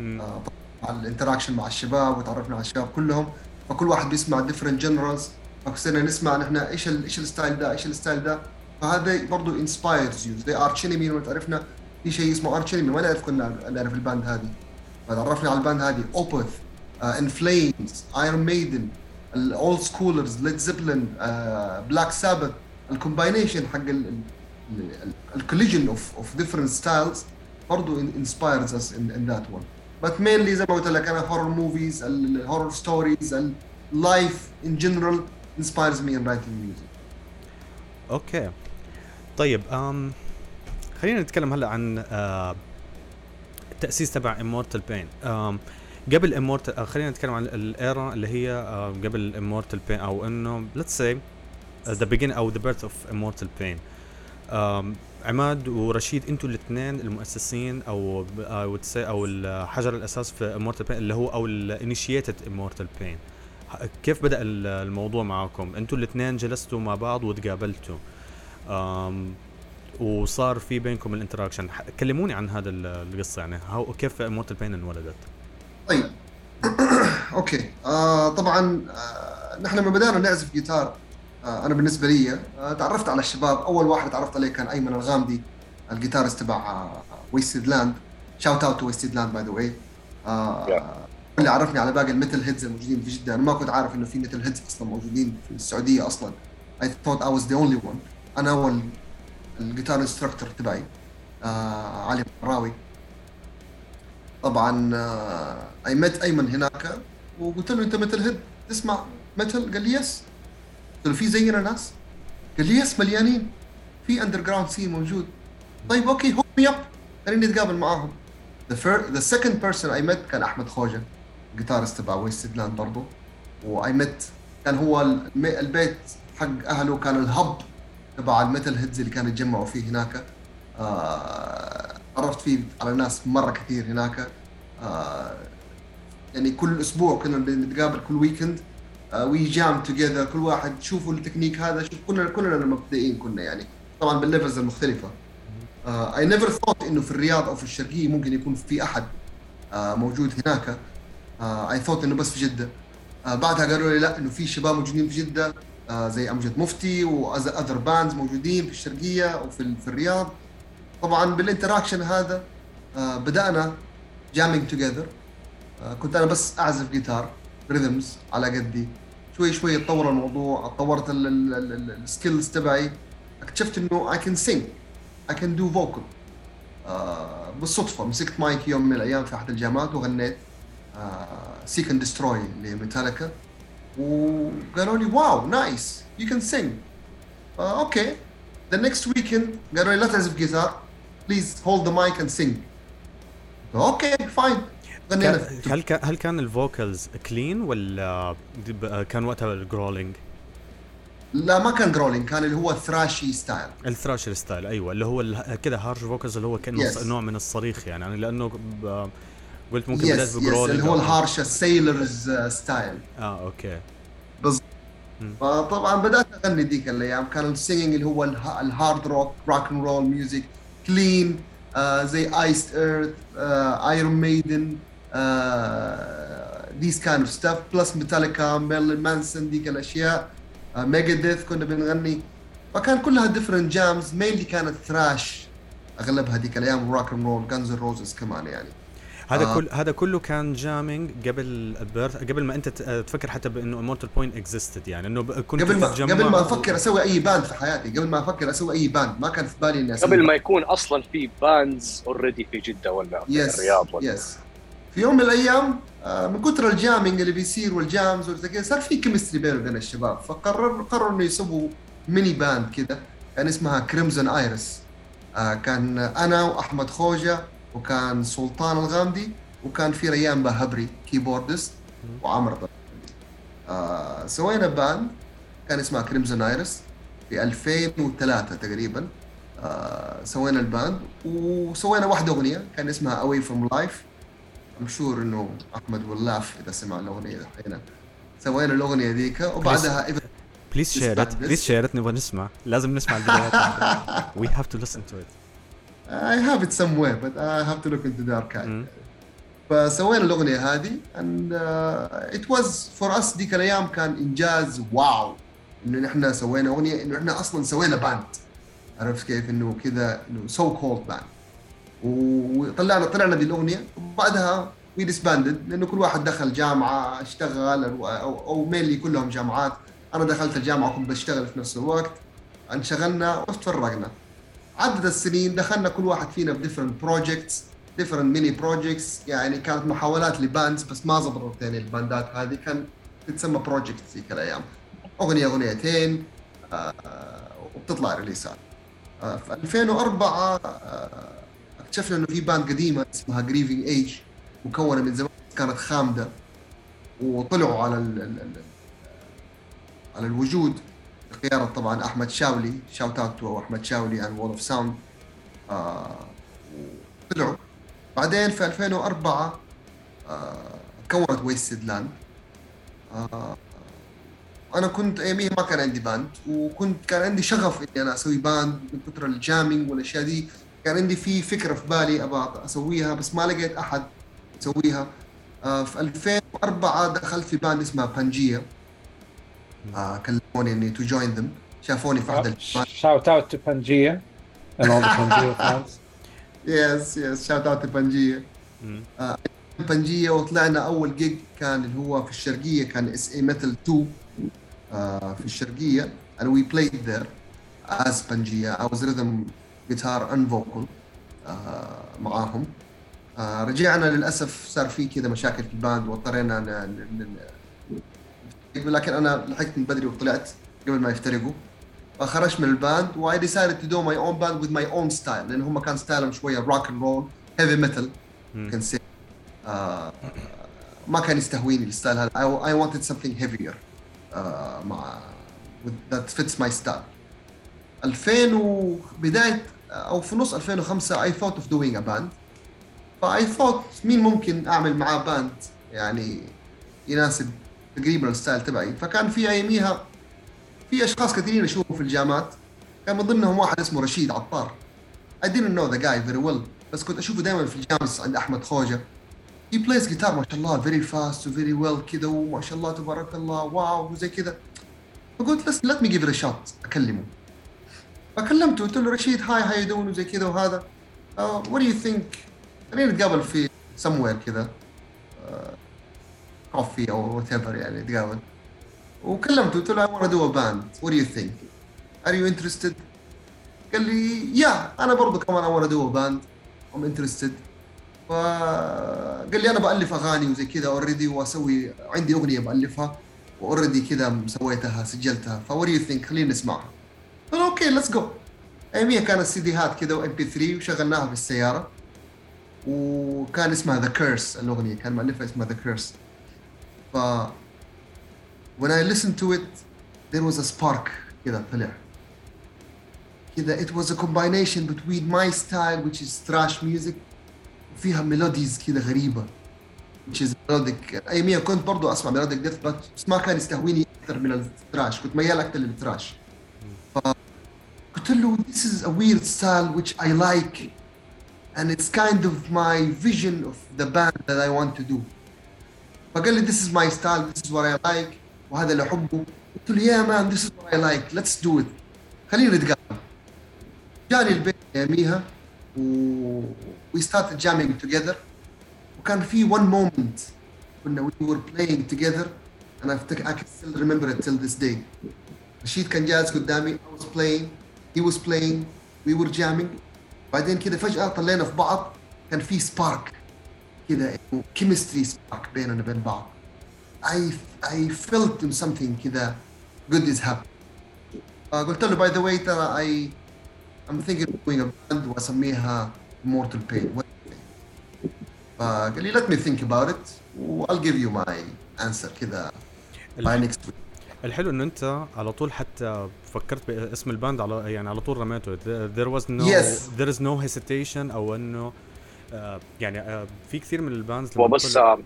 Speaker 4: آه ال interaction مع الشباب وتعرفنا على الشباب كلهم. فكل واحد بيسمع different genres فصرنا نسمع نحن إيش إيش ال style ده إيش ال style ده. فهذا برضه inspires you زي Arch Enemy لما تعرفنا في شيء اسمه Arch Enemy ما نعرف كنا نعرف ال band هذه. فتعرفنا على ال band هذه Opeth In Flames Iron Maiden ال old schoolers Led Zeppelin Black Sabbath ال combination حق ال collision of of different styles برضه inspires us in that one but mainly زي ما قلت لك أنا horror movies ال horror stories ال life in general inspires me in writing music.
Speaker 1: أوكي طيب ام خلينا نتكلم هلا عن آه التأسيس تبع Immortal Pain قبل Immortal آه خلينا نتكلم عن ال era اللي هي آه قبل Immortal Pain أو إنه let's say the begin أو the birth of Immortal Pain عماد ورشيد أنتوا الاثنين المؤسسين أو أو أو الحجر الأساس في Immortal Pain اللي هو أو ال initiated Immortal Pain كيف بدأ الموضوع معكم أنتوا الاثنين جلستوا مع بعض وتقابلتوا. وصار في بينكم ال interaction كلموني عن هذا القصة يعني كيف Immortal Pain انولدت؟
Speaker 4: طيب. أوكي. آه طبعا آه نحن لما بدأنا نعزف جيتار آه أنا بالنسبة لي آه تعرفت على الشباب. أول واحد تعرفت عليه كان أيمن الغامدي ال guitarist تبع Wasted Land shout out to Wasted Land by the way اللي عرفني على باقي ال metalheads الموجودين في جدة. أنا ما كنت عارف إنه في metalheads أصلا موجودين في السعودية أصلا. I thought I was the only one. أنا هو ال guitar instructor تبعي آه علي مراوي. طبعا I met أيمن هناك وقلت له أنت metalhead تسمع metal قال لي yes قلت له في زينا ناس؟ قال لي yes مليانين. في underground scene موجود. طيب أوكي hook me up خليني أتقابل معاهم. First the second person I met كان أحمد خوجة guitarist تبع Wasted Land برضه و I met كان هو البيت حق أهله كان ال hub تبع ال metalheads اللي كانوا يتجمعوا فيه هناك. آه عرفت فيه على ناس مرة كثير هناك. آه يعني كل أسبوع كنا نتقابل كل weekend we jam together كل واحد شوفوا التكنيك هذا. شوف كلنا كلنا مبدئين كنا يعني. طبعا بال levels المختلفة. I never thought إنه في الرياض أو في الشرقية ممكن يكون في أحد uh, موجود هناك. اي uh, ثوت إنه بس في جدة. uh, بعدها قالوا لي لا إنه في شباب موجودين في جدة. زي أمجد مفتي و other bands موجودين في الشرقية وفي في الرياض. طبعا بال interaction هذا uh, بدأنا jamming together uh, كنت أنا بس أعزف guitar rhythms على قدي. شوي شوي تطور الموضوع طورت ال skills تبعي. اكتشفت إنه I can sing can do vocal. آه بالصدفة مسكت مايك يوم من الأيام في أحد الجامعات وغنيت. Seek and Destroy ل Metallica وقالوا لي wow nice you can sing أوكي. the next weekend قالوا لي لا تعزف guitar please hold the mic and sing okay fine
Speaker 1: غنينا هل كان هل كان ال vocals clean ولا كان وقتها ال growling؟
Speaker 4: لا ما كان growling كان اللي هو thrashy style
Speaker 1: ال thrashy style أيوه. اللي هو كذا harsh vocals اللي هو كأنه yes. نوع من الصريخ يعني, يعني لأنه. قلت ممكن
Speaker 4: بدأت yes, yes. اللي هو ال harsh السيلرز style
Speaker 1: آه أوكي.
Speaker 4: بالضبط فطبعا بدأت أغني ذيك الأيام. كان ال sing اللي هو ال hard rock rock and roll music clean زي Iced Earth Iron Maiden these kind of stuff. plus Metallica Marilyn Manson ديك الأشياء. Megadeth كنا بنغني. فكان كلها different jams mainly كانت thrash أغلبها هذيك الأيام rock and roll Guns Roses كمان يعني.
Speaker 1: هذا آه. كل هذا كله كان jamming قبل ال birth قبل ما أنت تفكر حتى بأنه Immortal Pain existed يعني إنه كنت
Speaker 4: قبل ما قبل ما أفكر أسوي أي band في حياتي قبل ما أفكر أسوي أي band ما كان في بالي إني
Speaker 3: أسوي قبل ما يكون أصلا في bands already في جدة ولا في yes. الرياض ولا
Speaker 4: yes في يوم من الأيام آه، من كثر ال jamming اللي بيصير وال jams وزي كذا صار في chemistry بينه وبين الشباب فقرر قرروا إنه يسووا mini band كذا كان اسمها Crimson ايرس آه، كان أنا وأحمد خوجة وكان سلطان الغامدي وكان في ريان بهبري keyboardist وعمر آه سوينا band كان اسمها Crimson ايرس في 2003 تقريبا آه سوينا ال band وسوينا واحدة أغنية كان اسمها Away from Life I'm sure إنه أحمد ولاف إذا سمع الأغنية هنا. سوينا الأغنية ذيك وبعدها
Speaker 1: please share it please share it نبغى نسمع. لازم نسمع الفيديوهات. we have to listen to it
Speaker 4: I have it somewhere but I have to look into the archive. فسوينا الأغنية هذه and uh, it was for us ذيك الأيام كان إنجاز wow إنه نحن سوينا أغنية إنه إحنا أصلا سوينا band عرفت كيف؟ إنه كذا إنه so called band وطلعنا طلعنا دي الأغنية وبعدها we disbanded لأنه كل واحد دخل جامعة اشتغل أو أو mainly كلهم جامعات أنا دخلت الجامعة وكنت بشتغل في نفس الوقت انشغلنا وتفرقنا عدد السنين دخلنا كل واحد فينا ب different projects different mini projects يعني كانت محاولات ل bands بس ما زبطت يعني الباندات هذه. كان تتسمى projects ذيك الأيام. أغنية أغنيتين آه وبتطلع ريليسات آه، في 2004 آه، اكتشفنا إنه في band قديمة اسمها Grieving Age مكونة من زمان كانت خامدة. وطلعوا على ال ال ال على الوجود. بقياده طبعا أحمد شاولي. shout out to أحمد شاولي and Wall of Sound طلعوا. بعدين في 2004 آه، كونت Wasted Land أنا كنت أياميها ما كان عندي band وكنت كان عندي شغف إني أنا أسوي band من كثر ال jamming والأشياء دي. كان عندي في فكرة في بالي أبغى أسويها بس ما لقيت أحد يسويها. آه، في 2004 دخلت في band اسمها بانجيا آه كلموني إني to join them شافوني في أحد
Speaker 5: shout out to بانجيا.
Speaker 4: yes yes shout out بانجيا
Speaker 1: مم.
Speaker 4: بانجية وطلعنا أول جيج كان اللي هو في الشرقية كان SA Metal 2 آه، في الشرقية and we played there as بانجية I was rhythm guitar and vocal آه، معاهم آه، رجعنا للأسف صار في كذا مشاكل في ال band واضطرينا لكن أنا لحقت من بدري وطلعت قبل ما يفترقوا. فخرجت من ال band و I decided to do my own band with my own style. لأن هم كان style هم شوية rock and roll heavy
Speaker 1: metal.
Speaker 4: كان سي آه ما كان يستهويني ال style هذا. I wanted something heavier. آه مع that fits my style. 2000 و بداية أو في نص 2005 I thought of doing a band. ف I thought مين ممكن أعمل معاه band يعني يناسب تقريبا ال style تبعي. فكان في أياميها في أشخاص كثيرين أشوفهم في الجامعات. كان من ضمنهم واحد اسمه رشيد عطار. I didn't know the guy very well بس كنت أشوفه دائما في الجامعة عند أحمد خوجة. He plays guitar ما شاء الله very fast و very well كذا وما شاء الله تبارك الله wow وزي كذا فقلت let's let me give it a shot أكلمه. فكلمته قلت له رشيد hi how you doing وزي كذا وهذا. Uh, what do you think خلينا نتقابل في somewhere كذا coffee or what يعني نتقابل وكلمته قلت له I wanna do a band. What do you think? Are قال لي يا أنا برضو كمان I wanna do a band. فقال لي أنا بألف أغاني وزي كذا already وأسوي عندي أغنية بألفها و already كذا سويتها سجلتها. what you think خلينا نسمعها. قال okay let's go أياميها كانت سيديهات كذا و MP3 وشغلناها في السيارة. وكان اسمها The Curse الأغنية كان مؤلفها اسمها The Curse ف when I listened to it there was a spark كذا طلع كذا it was a combination between my style which is thrash music فيها ميلوديز كذا غريبه which is melodic اياميها كنت برضو اسمع ميلوديك ديث بس ما كان يستهويني اكثر من التراش كنت ميال اكثر للتراش قلت له this is a weird style which I like and it's kind of my vision of the band that I want to do فقال لي this is my style this is what I like وهذا اللي احبه قلت له yeah man this is what I like let's do it خلينا نتقابل جاني البيت اياميها و we started jamming together وكان في one moment كنا we were playing together and I, think I can still remember it till this day رشيد كان جالس قدامي I was playing he was playing we were jamming بعدين كذا فجأة طلعنا في بعض كان في سبارك كذا chemistry spark بيننا وبين بعض I I felt something كذا good is happening فقلت له by the way ترى I I'm thinking of doing a band واسميها Immortal Pain? فقال لي let me think about it I'll give you my answer كذا by next week
Speaker 1: الحلو انه انت على طول حتى فكرت باسم ال band على يعني على طول رميته there was no
Speaker 4: Yes.
Speaker 1: there is no hesitation أو انه آه، يعني آه، في كثير من ال
Speaker 3: bands
Speaker 1: هو
Speaker 3: بس آه،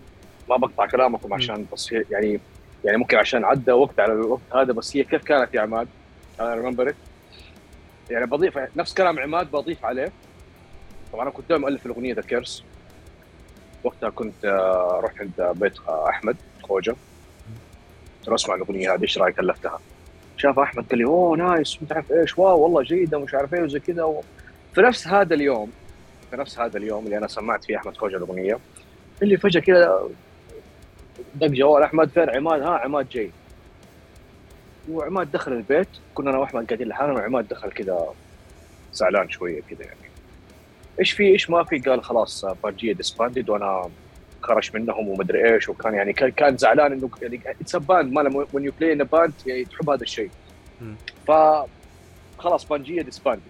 Speaker 3: ما بقطع كلامكم عشان بس يعني يعني ممكن عشان عدى وقت على الوقت هذا بس هي كيف كانت يا عماد؟ I remember يعني بضيف نفس كلام عماد بضيف عليه. طبعا أنا كنت دائما مؤلف الأغنية The Curse وقتها كنت رحت عند بيت أحمد خوجة. له أسمع الأغنية هذه إيش رأيك؟ ألفتها؟ شاف أحمد قال لي oh nice مش عارف إيش؟ wow والله جيدة مش عارف إيه وزي كذا. و... في نفس هذا اليوم في نفس هذا اليوم اللي أنا سمعت فيه أحمد خوجة الأغنية. اللي فجأة كذا دق جوال أحمد فين عماد؟ ها عماد جاي. وعماد دخل البيت. كنا أنا وأحمد قاعدين لحالنا وعماد دخل كذا زعلان شوية كذا يعني. إيش في؟ إيش ما في؟ قال خلاص بانجيه disbanded وأنا خرج منهم ومدري إيش وكان يعني كان زعلان إنه يعني it's band man when you play in band يعني تحب هذا الشيء. ف خلاص بانجيه disbanded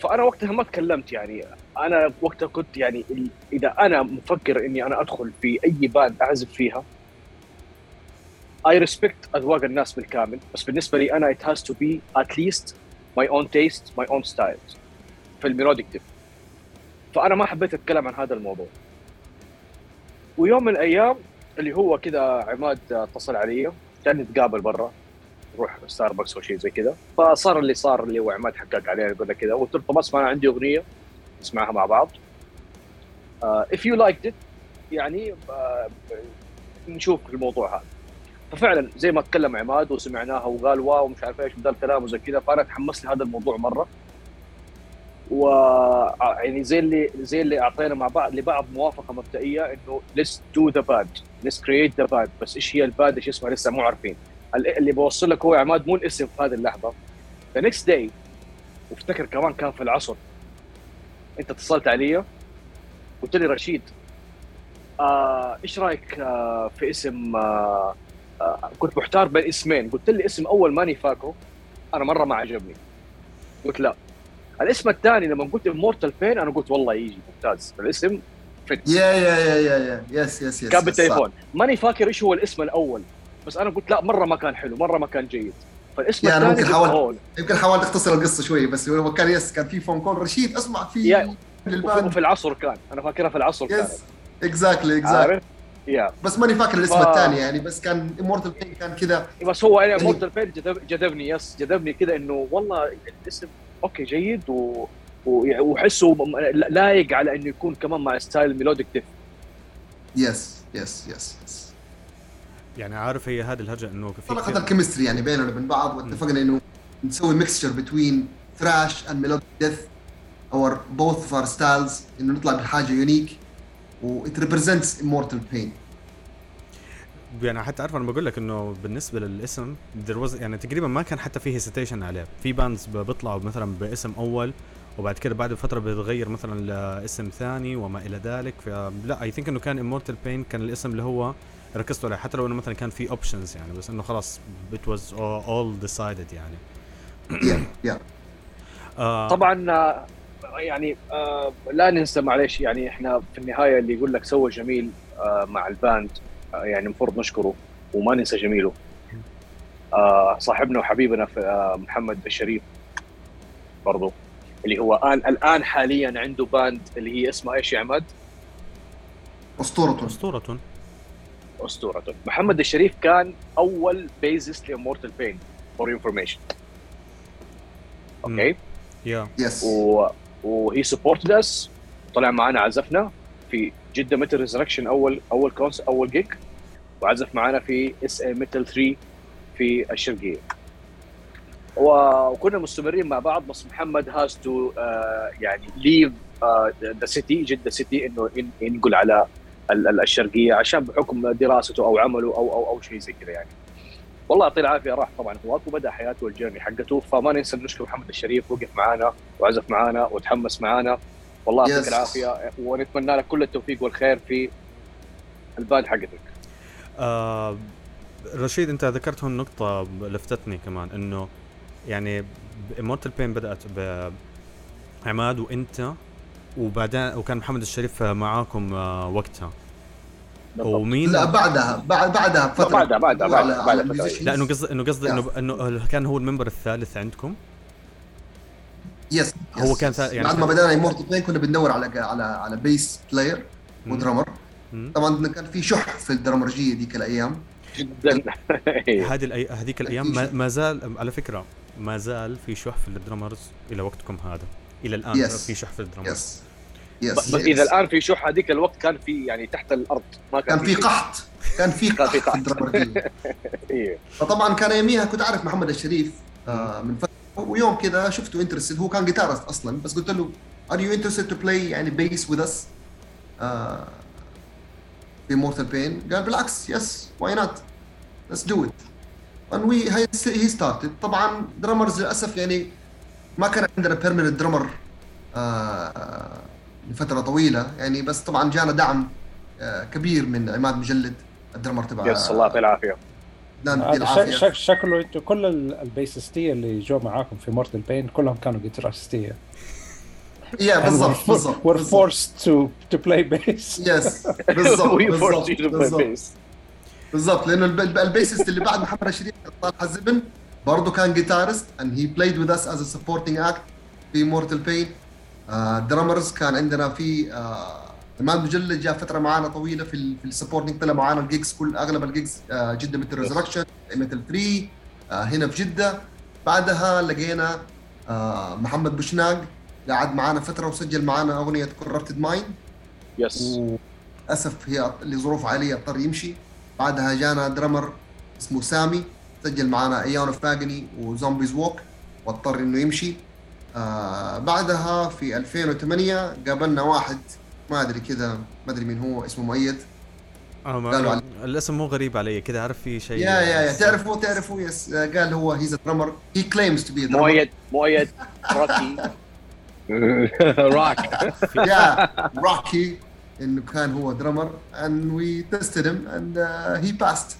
Speaker 3: فأنا وقتها ما تكلمت يعني. أنا وقتها كنت يعني إذا أنا مفكر إني أنا أدخل في أي band أعزف فيها I respect أذواق الناس بالكامل بس بالنسبة لي أنا it has to be at least my own taste my own styles في ال melodic type فأنا ما حبيت أتكلم عن هذا الموضوع. ويوم من الأيام اللي هو كذا عماد اتصل علي كان نتقابل برا نروح ستاربكس أو شيء زي كذا فصار اللي صار اللي هو عماد حقق يقول لك كذا قلت له طب أسمع أنا عندي أغنية. نسمعها مع بعض. if you liked it يعني آه، نشوف الموضوع هذا. ففعلا زي ما تكلم عماد وسمعناها وقال wow مش عارف إيش وذا الكلام وزي كذا فأنا تحمست لهذا الموضوع مرة. و يعني زي اللي زي اللي أعطينا مع بعض لبعض موافقة مبدئية إنه let's do the band let's create the band بس إيش هي ال band إيش اسمها؟ لسه مو عارفين. ال- اللي بوصل لك هو عماد مو الاسم في هذه اللحظة. the next day وأفتكر كمان كان في العصر. انت اتصلت علي قلت لي رشيد آه إيش رأيك آه في اسم آه آه كنت محتار بين اسمين. قلت لي اسم أول ماني فاكره أنا مرة ما عجبني. قلت لا. الاسم الثاني لما قلت Immortal Pain أنا قلت والله يجي ممتاز. الاسم فت
Speaker 4: يا يا يا يا يا. يس يس يس
Speaker 3: كان بالتليفون. ماني فاكر إيش هو الاسم الأول بس أنا قلت لا مرة ما كان حلو مرة ما كان جيد. فالاسم الثاني
Speaker 4: ممكن حاولت-. يمكن حاولت اختصر القصة شوي بس هو كان yes كان في phone call رشيد اسمع في
Speaker 3: وفي, العصر كان. أنا فاكرها في العصر
Speaker 4: yes.
Speaker 3: exactly exactly
Speaker 4: بس ماني فاكر الاسم
Speaker 3: ف-
Speaker 4: الثاني يعني بس كان Immortal Pain كان كذا
Speaker 3: بس هو أنا
Speaker 4: يعني-
Speaker 3: Immortal Pain جذب جذبني yes. جذبني كذا إنه والله الاسم okay جيد و وحسه لايق على إنه يكون كمان مع style melodic death
Speaker 4: yes yes yes yes
Speaker 1: يعني عارف هي هذه الهرجة إنه في
Speaker 4: طلعت
Speaker 1: ال
Speaker 4: chemistry يعني بيننا وبين بعض واتفقنا إنه نسوي mixture between thrash and melodic death or both of our styles إنه نطلع بحاجة unique و it represents immortal pain.
Speaker 1: يعني حتى عارف أنا بقول لك إنه بالنسبة للاسم there was يعني تقريبا ما كان حتى في hesitation عليه. في bands بيطلعوا مثلا باسم أول وبعد كده بعد فترة بيتغير مثلا لاسم ثاني وما إلى ذلك. فلا I think إنه كان Immortal Pain كان الاسم اللي هو ركزتوا عليه حتى لو إنه مثلا كان في options يعني بس إنه خلاص it was all, all decided يعني. آه.
Speaker 3: طبعا آه، يعني آه لا ننسى معلش يعني إحنا في النهاية اللي يقول لك سوى جميل آه مع ال band آه يعني المفروض نشكره وما ننسى جميله. آه صاحبنا وحبيبنا في آه محمد الشريف برضو اللي هو الان الآن حاليا عنده band اللي هي اسمها إيش يا عماد؟
Speaker 4: اسطورته
Speaker 1: أسطورة.
Speaker 3: اسطوره محمد الشريف كان أول bassist ل Immortal Pain for information
Speaker 1: okay
Speaker 4: yeah yes
Speaker 3: و و he supported us طلع معنا عزفنا في جدة Metal Resurrection أول أول كونس أول gig وعزف معنا في SA Metal 3 في الشرقية. وكنا مستمرين مع بعض بس محمد has to يعني leave the city جدة city إنه ين- ينقل على الشرقية عشان بحكم دراسته أو عمله أو أو أو شيء زي كذا يعني. والله يعطيه العافية راح طبعا هناك وبدا حياته وال journey حقته فما ننسى نشكر محمد الشريف وقف معانا وعزف معانا وتحمس معانا. والله يعطيك
Speaker 4: Yes.
Speaker 3: العافية ونتمنى لك كل التوفيق والخير في ال band حقتك.
Speaker 1: آه رشيد أنت ذكرت هون نقطة لفتتني كمان إنه يعني Immortal Pain بدأت بعماد وأنت وبعدين وكان محمد الشريف معاكم آه وقتها
Speaker 3: بالضبط.
Speaker 1: ومين
Speaker 4: لا بعدها بعد بعدها بفتره
Speaker 3: بعدها- بعدها- بعدها- بعدها.
Speaker 1: لا إنه قصدي إنه قصدي انه. إنه كان هو ال member الثالث عندكم
Speaker 4: yes
Speaker 1: هو
Speaker 4: yes،
Speaker 1: كان
Speaker 4: yes.
Speaker 1: ثا- يعني
Speaker 4: بعد ما بدأنا Immortal Pain كنا بندور على على على bass
Speaker 1: player.
Speaker 4: و
Speaker 1: drummer.
Speaker 4: طبعا كان في شح في الدرامرجية ذيك الأيام
Speaker 3: جدا.
Speaker 1: هذه الأي... هذيك الأيام ما... ما زال على فكرة ما زال في شح في ال drummers إلى وقتكم هذا إلى الآن
Speaker 4: Yes.
Speaker 1: في شح في الدرامرز
Speaker 4: يس
Speaker 3: بس
Speaker 4: يس
Speaker 3: إذا الآن في شح هذيك الوقت كان في يعني تحت الأرض ما كان,
Speaker 4: كان في. قحط. كان في قحط في
Speaker 3: قحط. إيه.
Speaker 4: فطبعا كان يوميها كنت أعرف محمد الشريف آه من فتره ويوم كذا شفته interested هو كان guitarist أصلا بس قلت له are you interested to play يعني bass with us في Immortal Pain قال بالعكس yes why not let's do it and we he started طبعا drummers للأسف يعني ما كان عندنا permanent drummer لفترة طويلة. يعني بس طبعا جانا دعم آه كبير من عماد مجلد ال drummer تبع
Speaker 3: yes الله يعطيه
Speaker 4: العافية.
Speaker 5: شك- شكله إنتوا كل ال- البيسستية اللي جو معاكم في Immortal Pain كلهم كانوا جيتارستيه
Speaker 4: yeah بالضبط بالضبط
Speaker 5: we're forced to to play bass.
Speaker 4: yes بالضبط بالضبط لأنه الب- الب- ال bassist اللي بعد محمد رشيد طلع الزبن برضه كان guitarist and he played with us as a supporting act في Immortal Pain drummers كان عندنا في آه، عماد مجلد جاء فترة معانا طويلة في في ال supporting طلع معانا ال gigs كل أغلب ال gigs آه، جدة Metal Resurrection Metal 3 آه، هنا في جدة. بعدها لقينا آه، محمد بوشناق قعد معانا فترة وسجل معانا أغنية Corrupted Mind
Speaker 3: yes
Speaker 4: للاسف هي لظروف عائلية اضطر يمشي. بعدها جانا drummer اسمه سامي سجل معنا Eon of Agony و Zombies Walk واضطر إنه يمشي. آه بعدها في 2008 قابلنا واحد ما أدري كذا ما أدري مين هو اسمه مؤيد.
Speaker 1: ما
Speaker 4: قالوا علي.
Speaker 1: الاسم مو غريب علي كذا عارف في شيء.
Speaker 4: يا يا يا تعرفوا تعرفوا يس. قال هو هيز درامر هي كليمز تو بي درامر
Speaker 3: مؤيد مؤيد روكي
Speaker 2: راك
Speaker 4: يا روكي إنه كان هو درامر and we tested him and uh, he passed.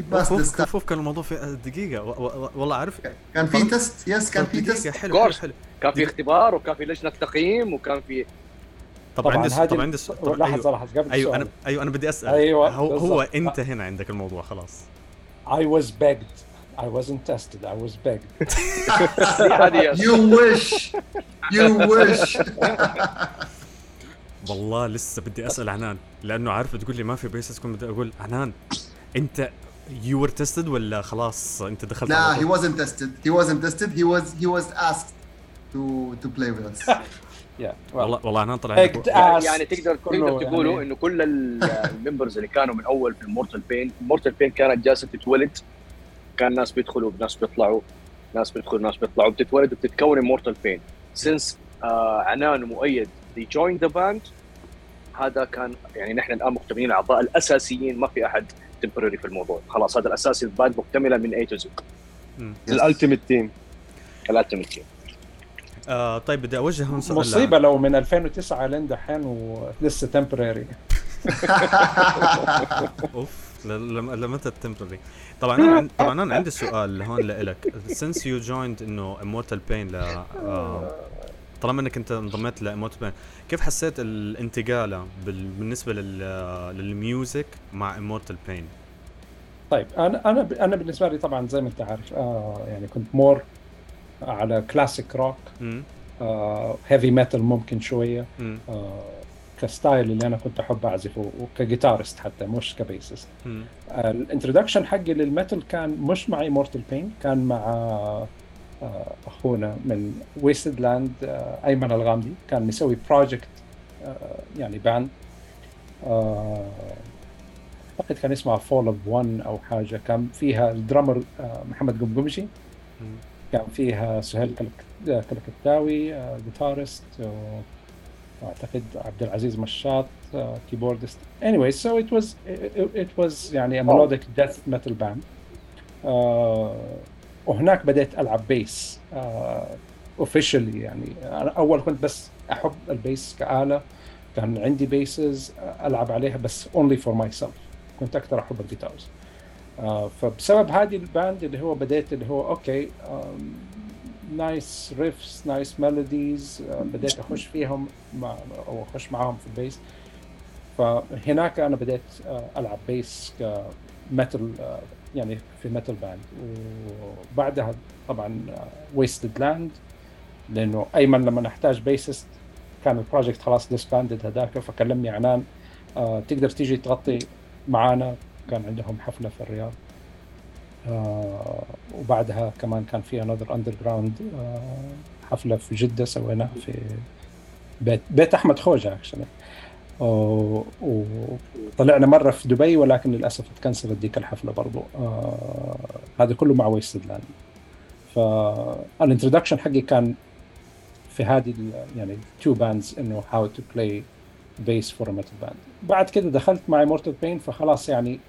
Speaker 4: Stuff
Speaker 1: كفوف كان الموضوع في و- والله عارف.
Speaker 4: كان في تست يس كان في تست.
Speaker 1: حلو حلو. حلو.
Speaker 3: كان في اختبار وكان في لجنة تقييم وكان في
Speaker 1: طب
Speaker 5: طبعا.
Speaker 1: عندي س-
Speaker 5: هذه
Speaker 1: طب عندي س- طب
Speaker 5: لحظة
Speaker 1: أيوه.
Speaker 5: لحظة قبل
Speaker 1: أيوه
Speaker 5: أنا.
Speaker 1: أيوه أنا بدي أسأل.
Speaker 5: أيوة،
Speaker 1: هو هو. انت هنا عندك الموضوع خلاص.
Speaker 5: I was begged. I wasn't tested. I was begged.
Speaker 4: You wish. You wish.
Speaker 1: والله لسه بدي أسأل عنان لأنه عارف بتقول لي ما في بيسس كنت بدي أقول عنان أنت you were tested ولا خلاص انت دخلت
Speaker 4: لا he wasn't tested. He wasn't tested. He was he was asked to to play with us.
Speaker 1: والله والله عنان طلع
Speaker 3: يعني تقدر تقدر تقولوا
Speaker 5: يعني-
Speaker 3: إنه كل ال- ال members اللي كانوا من أول في Immortal Pain Immortal Pain كانت جالسة تتولد. كان ناس بيدخلوا ناس بيطلعوا ناس بيدخلوا ناس بيطلعوا بتتولد وبتتكون Immortal Pain since عنان ومؤيد they joined the band هذا كان يعني نحن الآن مكتملين الاعضاء الأساسيين ما في أحد temporary في الموضوع. خلاص هذا الاساسي ال band مكتملة من A to Z
Speaker 2: الألتيميت تيم
Speaker 3: الألتيميت تيم
Speaker 1: آه طيب بدي أوجه هون سؤال
Speaker 5: مصيبة لو من 2009 لين دحين ولسه تمبرري
Speaker 1: أوف ل- لما لما انت ال temporary طبعا أنا طبعا أنا عندي سؤال هون لك since you joined إنه Immortal Pain ل آه طالما إنك أنت انضميت ل Immortal Pain كيف حسيت الانتقالة بال- بالنسبة لل لل music مع Immortal Pain
Speaker 5: طيب أنا أنا أنا بالنسبة لي طبعا زي ما أنت عارف آه يعني كنت more على classic rock heavy metal ممكن شوية آه ك style اللي أنا كنت أحب أعزفه وك guitarist حتى مش ك bassist ال introduction حقي لل metal كان مش مع Immortal Pain كان مع آه، أخونا من Wasted Land أيمن الغامدي كان مسوي project يعني band أعتقد كان اسمها Fall of One أو حاجة. كان فيها ال drummer آه، محمد قمقمشي. كان فيها سهيل كلك- آه، كلكتاوي آه، guitarist واعتقد عبد العزيز مشاط آه، keyboardist anyway so it was it, it was يعني a melodic death metal band. آه، وهناك بديت ألعب bass officially يعني. أنا أول كنت بس أحب ال bass كآلة كان عندي basses ألعب عليها بس only for myself. كنت أكثر أحب ال guitars آه، فبسبب هذه ال band اللي هو بديت اللي هو okay nice riffs nice melodies بديت أخش فيهم مع أو أخش معاهم في ال bass فهناك أنا بديت آه، ألعب bass ك metal يعني في metal band وبعدها طبعا Wasted Land لأنه أيمن لما نحتاج bassist كان ال project خلاص disbanded هذاك فكلمني عنان آه تقدر تيجي تغطي معانا؟ كان عندهم حفلة في الرياض. آه وبعدها كمان كان في another underground حفلة في جدة سويناها في بيت بيت أحمد خوجة actually وطلعنا مرة في دبي ولكن للأسف ت cancel ت ديك الحفلة برضو. آه هذا كله مع Wasted Land فال introduction حقي كان في هذه يعني two bands إنه how to play bass for metal band بعد كده دخلت مع Immortal Pain فخلاص يعني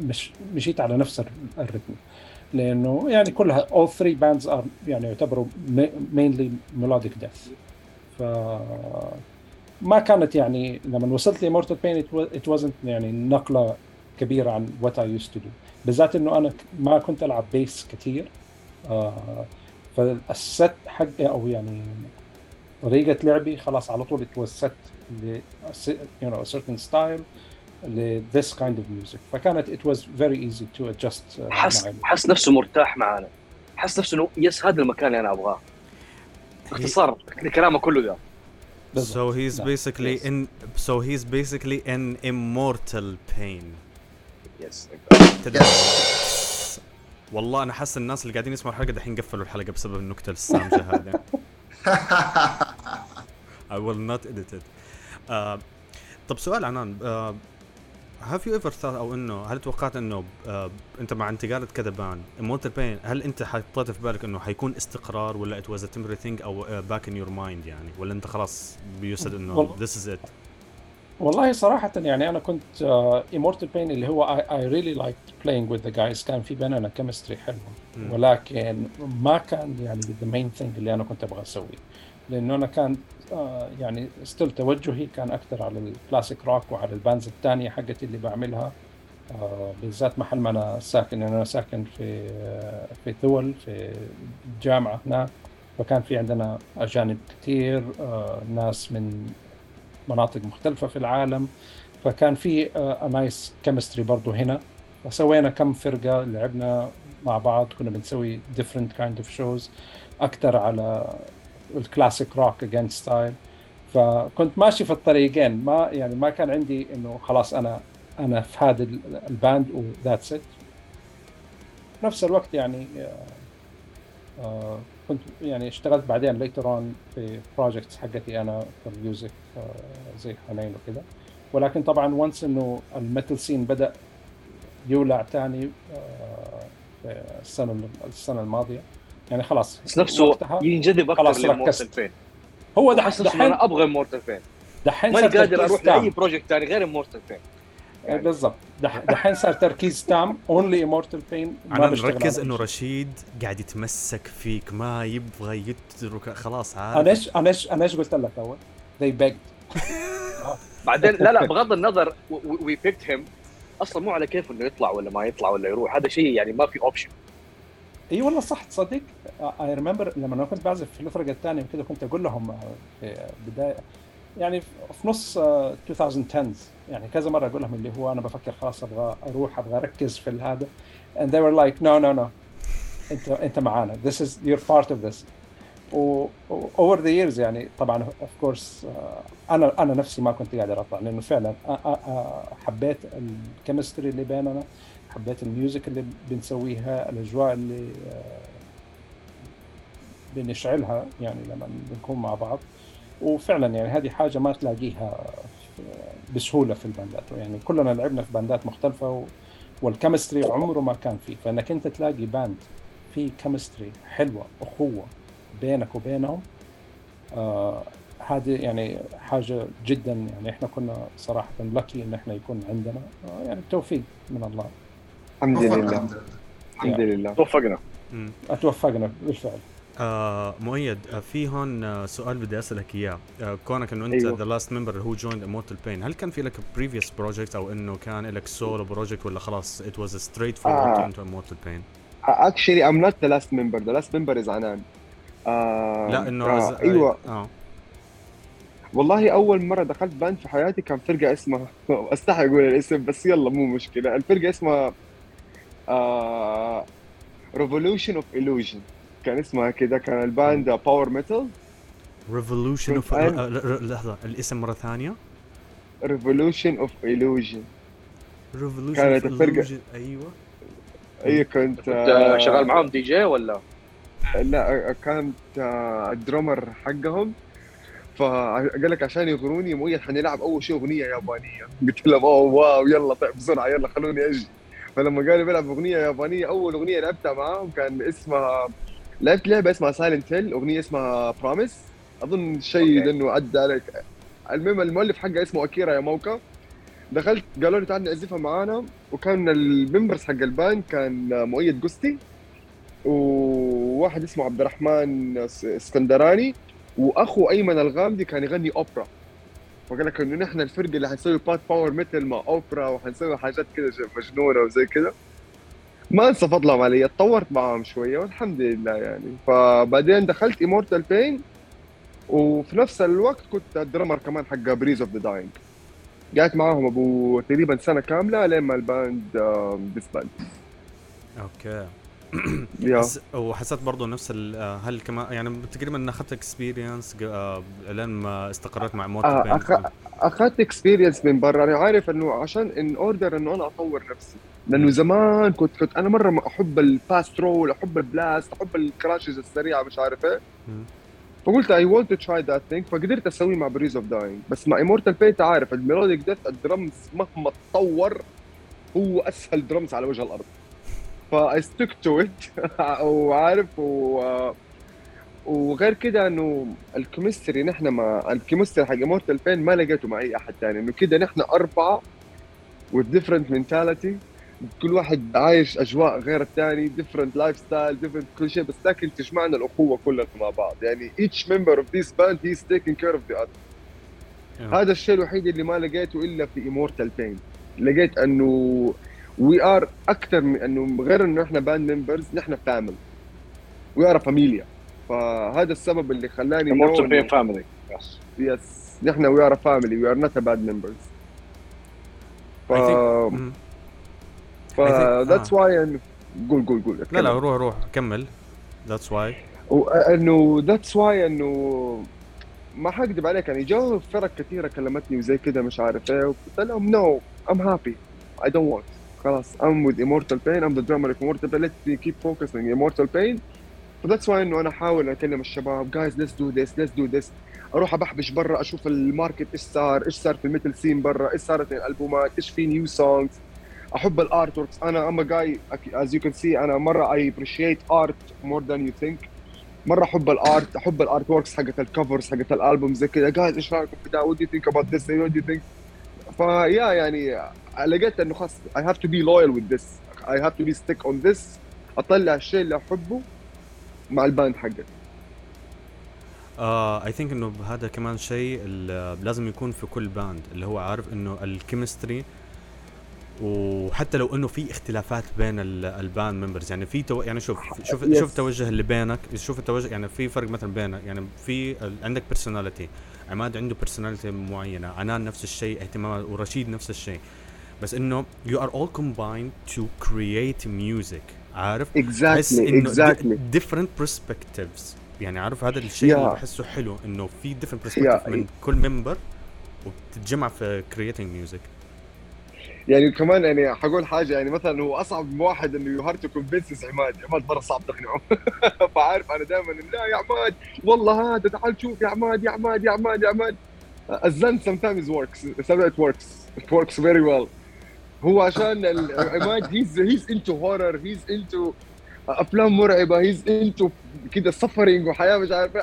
Speaker 5: مش مشيت على نفس ال- ال rhythm لأنه يعني كلها all three bands are يعني يعتبروا mainly melodic death. ف ما كانت يعني لما وصلت ل Immortal Pain it wasn't يعني نقلة كبيرة عن what I used to do بالذات إنه أنا ما كنت ألعب bass كثير آه فال set حقي أو يعني طريقة لعبي خلاص على طول set ل you know a certain style ل this kind of music. فكانت it was very easy to adjust uh,
Speaker 3: حس. حس نفسه مرتاح معانا. حس نفسه إنه يس هذا المكان اللي أنا أبغاه. باختصار كلامه كله ده
Speaker 1: So he's
Speaker 5: نعم.
Speaker 1: basically
Speaker 3: Yes.
Speaker 1: in so he's basically in immortal pain.
Speaker 3: يس
Speaker 1: تدري؟ والله أنا حاسس الناس اللي قاعدين يسمعوا الحلقة دحين قفلوا الحلقة بسبب النكته السامجه هذه I will not edit it. آه طب سؤال عنان. آه have you ever thought أو إنه هل توقعت إنه آه أنت مع انتقالة كذا بان Immortal Pain هل أنت حطيت في بالك إنه حيكون استقرار ولا was a temporary thing أو uh, back in your mind يعني؟ ولا أنت خلاص بيوسد
Speaker 5: إنه
Speaker 1: this is it
Speaker 5: والله صراحة يعني أنا كنت uh, Immortal Pain اللي هو I, I really liked playing with the guys كان في بيننا chemistry حلوة. ولكن ما كان يعني the main thing اللي أنا كنت أبغى أسويه. لأنه أنا كان uh, يعني style توجهي كان أكثر على ال classic rock وعلى ال bands الثانية حقتي اللي بعملها uh, بالذات محل ما أنا ساكن. أنا ساكن في uh, في ثول في الجامعة هناك فكان في عندنا أجانب كثير ناس من مناطق مختلفة في العالم. فكان في nice chemistry برضو هنا. فسوينا كم فرقة لعبنا مع بعض كنا بنسوي different kind of shows. أكثر على ال classic rock again style فكنت ماشي في الطريقين. ما يعني ما كان عندي إنه خلاص أنا أنا في هذا ال- ال band و that's it نفس الوقت يعني آه، آه، كنت يعني اشتغلت بعدين later on في projects حقتي أنا في ال music آه، زي حنين وكذا ولكن طبعا once إنه ال metal scene بدأ يولع تاني في السنة السنة الماضية. يعني خلاص.
Speaker 3: بس نفسه ينجذب
Speaker 5: خلاص
Speaker 3: أكثر ل Immortal
Speaker 5: ركزت.
Speaker 3: Pain
Speaker 5: هو دحين
Speaker 3: أنا أبغى Immortal Pain
Speaker 5: دحين
Speaker 3: ماني قادر أروح
Speaker 5: تام.
Speaker 3: لاي project ثاني غير Immortal Pain
Speaker 5: إيه بالضبط. دح- دحين صار تركيز تام. only Immortal Pain
Speaker 1: أنا نركز إنه رشيد قاعد يتمسك فيك ما يبغى يترك. خلاص
Speaker 5: أنا
Speaker 1: عارف
Speaker 5: إيش أنا إيش أنا إيش قلت لك أول؟ they begged.
Speaker 3: بعدين لا لا بغض النظر we picked him أصلا مو على كيف إنه يطلع ولا ما يطلع ولا يروح. هذا شيء يعني ما في option
Speaker 5: إي والله صح تصدق I remember لما أنا كنت بعزف في الفرقة الثانية وكذا كنت أقول لهم آه، في بداية يعني في نص آه، 2010 يعني كذا مرة أقول لهم اللي هو أنا بفكر خلاص أبغى أروح أبغى أركز في هذا and they were like no no no أنت أنت معانا. This is you're part of this. و over the years يعني طبعا course آه، أنا أنا نفسي ما كنت قادر اطلع لأنه فعلا آه، آه، آه، حبيت ال chemistry اللي بيننا. حبيت ال music اللي بنسويها الأجواء اللي آه، بنشعلها يعني لما بنكون مع بعض. وفعلا يعني هذه حاجة ما تلاقيها بسهولة في ال bandات. يعني كلنا لعبنا في bandات مختلفة. وال chemistry عمره ما كان فيه. فإنك أنت تلاقي band فيه chemistry حلوة اخوه بينك وبينهم آه هذه يعني حاجة جدا. يعني إحنا كنا صراحة lucky إن إحنا يكون عندنا آه يعني توفيق من الله.
Speaker 2: الحمد لله.
Speaker 4: الحمد لله.
Speaker 3: توفقنا.
Speaker 1: مم.
Speaker 5: أتوفقنا. بالفعل
Speaker 1: آه مؤيد آه في هون آه سؤال بدي أسألك إياه. آه كونك إنه
Speaker 2: أنت.
Speaker 1: the last member who joined Immortal Pain هل كان في لك previous project أو إنه كان لك solo project ولا خلاص it was straightforward
Speaker 2: آه.
Speaker 1: انتو Immortal Pain
Speaker 2: actually I'm not the last member. The last member is عنان آه
Speaker 1: لا إنه
Speaker 2: آه
Speaker 1: as-
Speaker 2: أيوه.
Speaker 1: آه.
Speaker 2: والله أول مرة دخلت band في حياتي كان فرقة اسمها أستحي أقول الاسم بس يلا مو مشكلة. الفرقة اسمها آه Revolution of Illusion. كان اسمها كده كان ال band
Speaker 1: power metal
Speaker 2: Revolution of
Speaker 1: لحظة الاسم مرة ثانية.
Speaker 2: Revolution of Illusion.
Speaker 1: Revolution
Speaker 2: كانت الفرقة-
Speaker 1: أيوه.
Speaker 2: اي كنت
Speaker 3: كنت آه، شغال معاهم دي جي ولا؟
Speaker 2: لا كانت آه، ال drummer حقهم. فقال لك عشان يغروني مؤيد حنلعب أول شيء أغنية يابانية. قلت لهم oh wow يلا طيب بسرعة يلا خلوني أجي. فلما قالوا بيلعب أغنية يابانية أول أغنية لعبتها معاهم كان اسمها لعبت لعبة اسمها Silent Hill أغنية اسمها Promise أظن شيء. لأنه عدى عليك. المهم المؤلف حقها اسمه أكيرا ياماوكا دخلت قالوا لي تعال نعزفها معانا. وكان ال members حق ال band كان مؤيد قستي وواحد اسمه عبد الرحمن اس- اسكندراني. وأخو أيمن الغامدي كان يغني أوبرا. وقال لك إنه نحن الفرقه اللي حنسوي بات power metal مع أوبرا وحنسوي حاجات كده مجنونة وزي كده. ما أنسى فضلهم علي اتطورت معاهم شوية والحمد لله يعني. فبعدين دخلت Immortal Pain وفي نفس الوقت كنت ال drummer كمان حق Praise of the Dying قعدت معاهم أبو تقريبا سنة كاملة لين ما ال
Speaker 1: band
Speaker 2: disband
Speaker 1: okay. وحسيت برضه نفس آه، هل كمان يعني تقريبا أخذت experience لين ما استقريت مع Immortal
Speaker 2: آه، أخذت experience من برا. أنا عارف إنه عشان in order إنه أنا أطور نفسي. لأنه زمان كنت كنت أنا مرة أحب ال fast roll أحب ال blast أحب ال crashes السريعة مش عارف
Speaker 1: إيه.
Speaker 2: فقلت I want to try that thing فقدرت أسوي مع Praise of Dying بس مع Immortal Pain عارف ال melodic death ال drums مهما تطور هو أسهل درمز على وجه الأرض. ف I stick to it وعارف و وغير كده إنه ال chemistry نحن مع ال chemistry حق Immortal Pain ما لقيته مع أي أحد ثاني إنه كده نحن أربعة different mentality. كل واحد عايش أجواء غير الثاني different lifestyle different كل شيء. بس لكن تجمعنا الأخوة كلنا مع بعض. يعني each member of this band he is taking care of the other.
Speaker 1: آه.
Speaker 2: هذا الشيء الوحيد اللي ما لقيته إلا في Immortal Pain لقيت إنه we are أكثر من إنه غير إنه إحنا band members نحن family we are family فهذا السبب اللي خلاني know
Speaker 3: Pain
Speaker 2: إنه-
Speaker 3: family yes
Speaker 2: yes نحن we are family we are not band members ف. ف that's
Speaker 1: آه.
Speaker 2: why انه قول قول قول.
Speaker 1: لا لا روح روح. كمل. that's why
Speaker 2: إنه that's why إنه ما حكذب عليك. يعني جو فرق كثيرة كلمتني وزي كده مش عارف إيه. وقلت لهم no I'm happy I don't want. خلاص I'm with Immortal Pain I'm the drummer of Immortal Pain let me keep Immortal Pain. ف that's why إنه أنا احاول أكلم الشباب guys let's do this let's do this أروح أبحبش برا أشوف ال market إيش صار إيش صار في ال metal scene برا إيش صارت الألبومات إيش في new songs أحب ال artworks أنا I'm a guy as you can see أنا مرة I appreciate art more than you think مرة أحب ال art أحب ال artworks حقت ال covers حقت الألبوم زي كذا guys إيش رأيكم في ده؟ what you think about this what you think فيا يعني لقيت إنه خلاص I have to be loyal with this. I have to be stick on this. أطلع الشيء اللي أحبه مع ال band حقتي
Speaker 1: I think إنه هذا كمان شيء لازم يكون في كل band اللي هو عارف إنه ال chemistry وحتى لو إنه في اختلافات بين ال- ال band members يعني في تو... يعني شوف شوف
Speaker 2: Yes.
Speaker 1: شوف التوجه اللي بينك شوف التوجه يعني في فرق مثلا بينك يعني في عندك personality عماد عنده personality معينة عنان نفس الشيء اهتمامات ورشيد نفس الشيء. بس إنه you are all combined to create music. عارف؟
Speaker 2: Exactly exactly.
Speaker 1: different perspectives. يعني عارف هذا الشيء اللي
Speaker 2: Yeah.
Speaker 1: بحسه حلو إنه في different perspective
Speaker 2: Yeah.
Speaker 1: من كل member وبتتجمع في creating music.
Speaker 2: يعني كمان يعني حقول حاجة يعني مثلا هو أصعب واحد إنه you hard to عماد. عماد مرة صعب تقنعه. فعارف أنا دائما لا يا عماد والله هذا تعال شوف يا عماد يا عماد يا عماد يا عماد. الزن sometimes works. Sometimes it works. It works very well. هو عشان ال- عماد he's he's into horror he's into أفلام مرعبة he's into كده suffering وحياة مش عارف إيه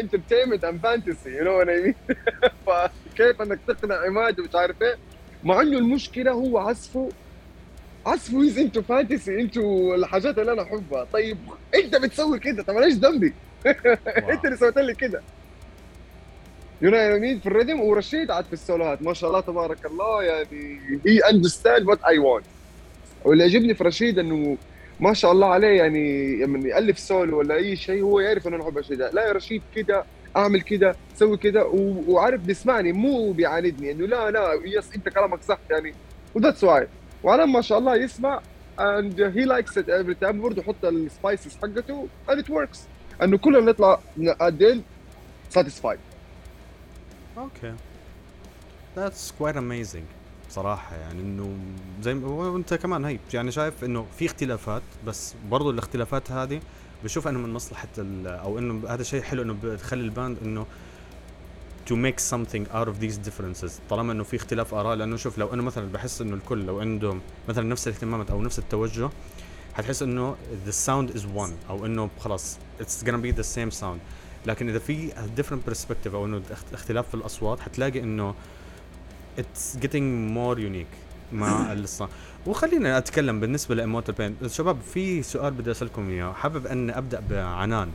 Speaker 2: entertainment and fantasy you know what I mean فكيف إنك تقنع عماد ومش عارف إيه مع إنه المشكلة هو عزفه عزفه هيز انتو فانتسي انتو الحاجات اللي أنا أحبها. طيب أنت بتسوي كده؟ طب أنا إيش ذنبي؟ أنت اللي سويت لي كده. يو نو مين في الريتم ورشيد عاد في السولوهات. ما شاء الله تبارك الله. يعني هي اندرستاند وات اي وانت واللي يعجبني في رشيد إنه ما شاء الله عليه. يعني لما يألف سولو ولا أي شيء هو يعرف إنه الشيء ده لا يا رشيد كده أعمل كده سوي و- وعارف بيسمعني مو بيعاندني. إنه لا لا yes أنت كلامك صح يعني. و that's why وعلى ما شاء الله يسمع and he likes it every time. برضه يحط ال spices حقته and it works. إنه كلنا نطلع end satisfied.
Speaker 1: okay. That's quite amazing. صراحة يعني إنه زي ما وأنت كمان هي يعني شايف إنه في اختلافات بس برضو الاختلافات هذه بشوف إنه من مصلحة أو إنه هذا شيء حلو إنه بتخلي الباند إنه to make something out of these differences. طالما إنه في اختلاف آراء لأنه شوف لو إنه مثلا بحس إنه الكل لو عندهم مثلا نفس الاهتمامات أو نفس التوجه حتحس إنه the sound is one أو إنه خلاص it's gonna be the same sound. لكن إذا في different perspective أو إنه اخت- اختلاف في الأصوات حتلاقي إنه it's getting more unique مع الص... وخلينا أتكلم بالنسبة ل Immortal Pain. شباب في سؤال بدي أسألكم إياه. حابب ان أبدأ بعنان.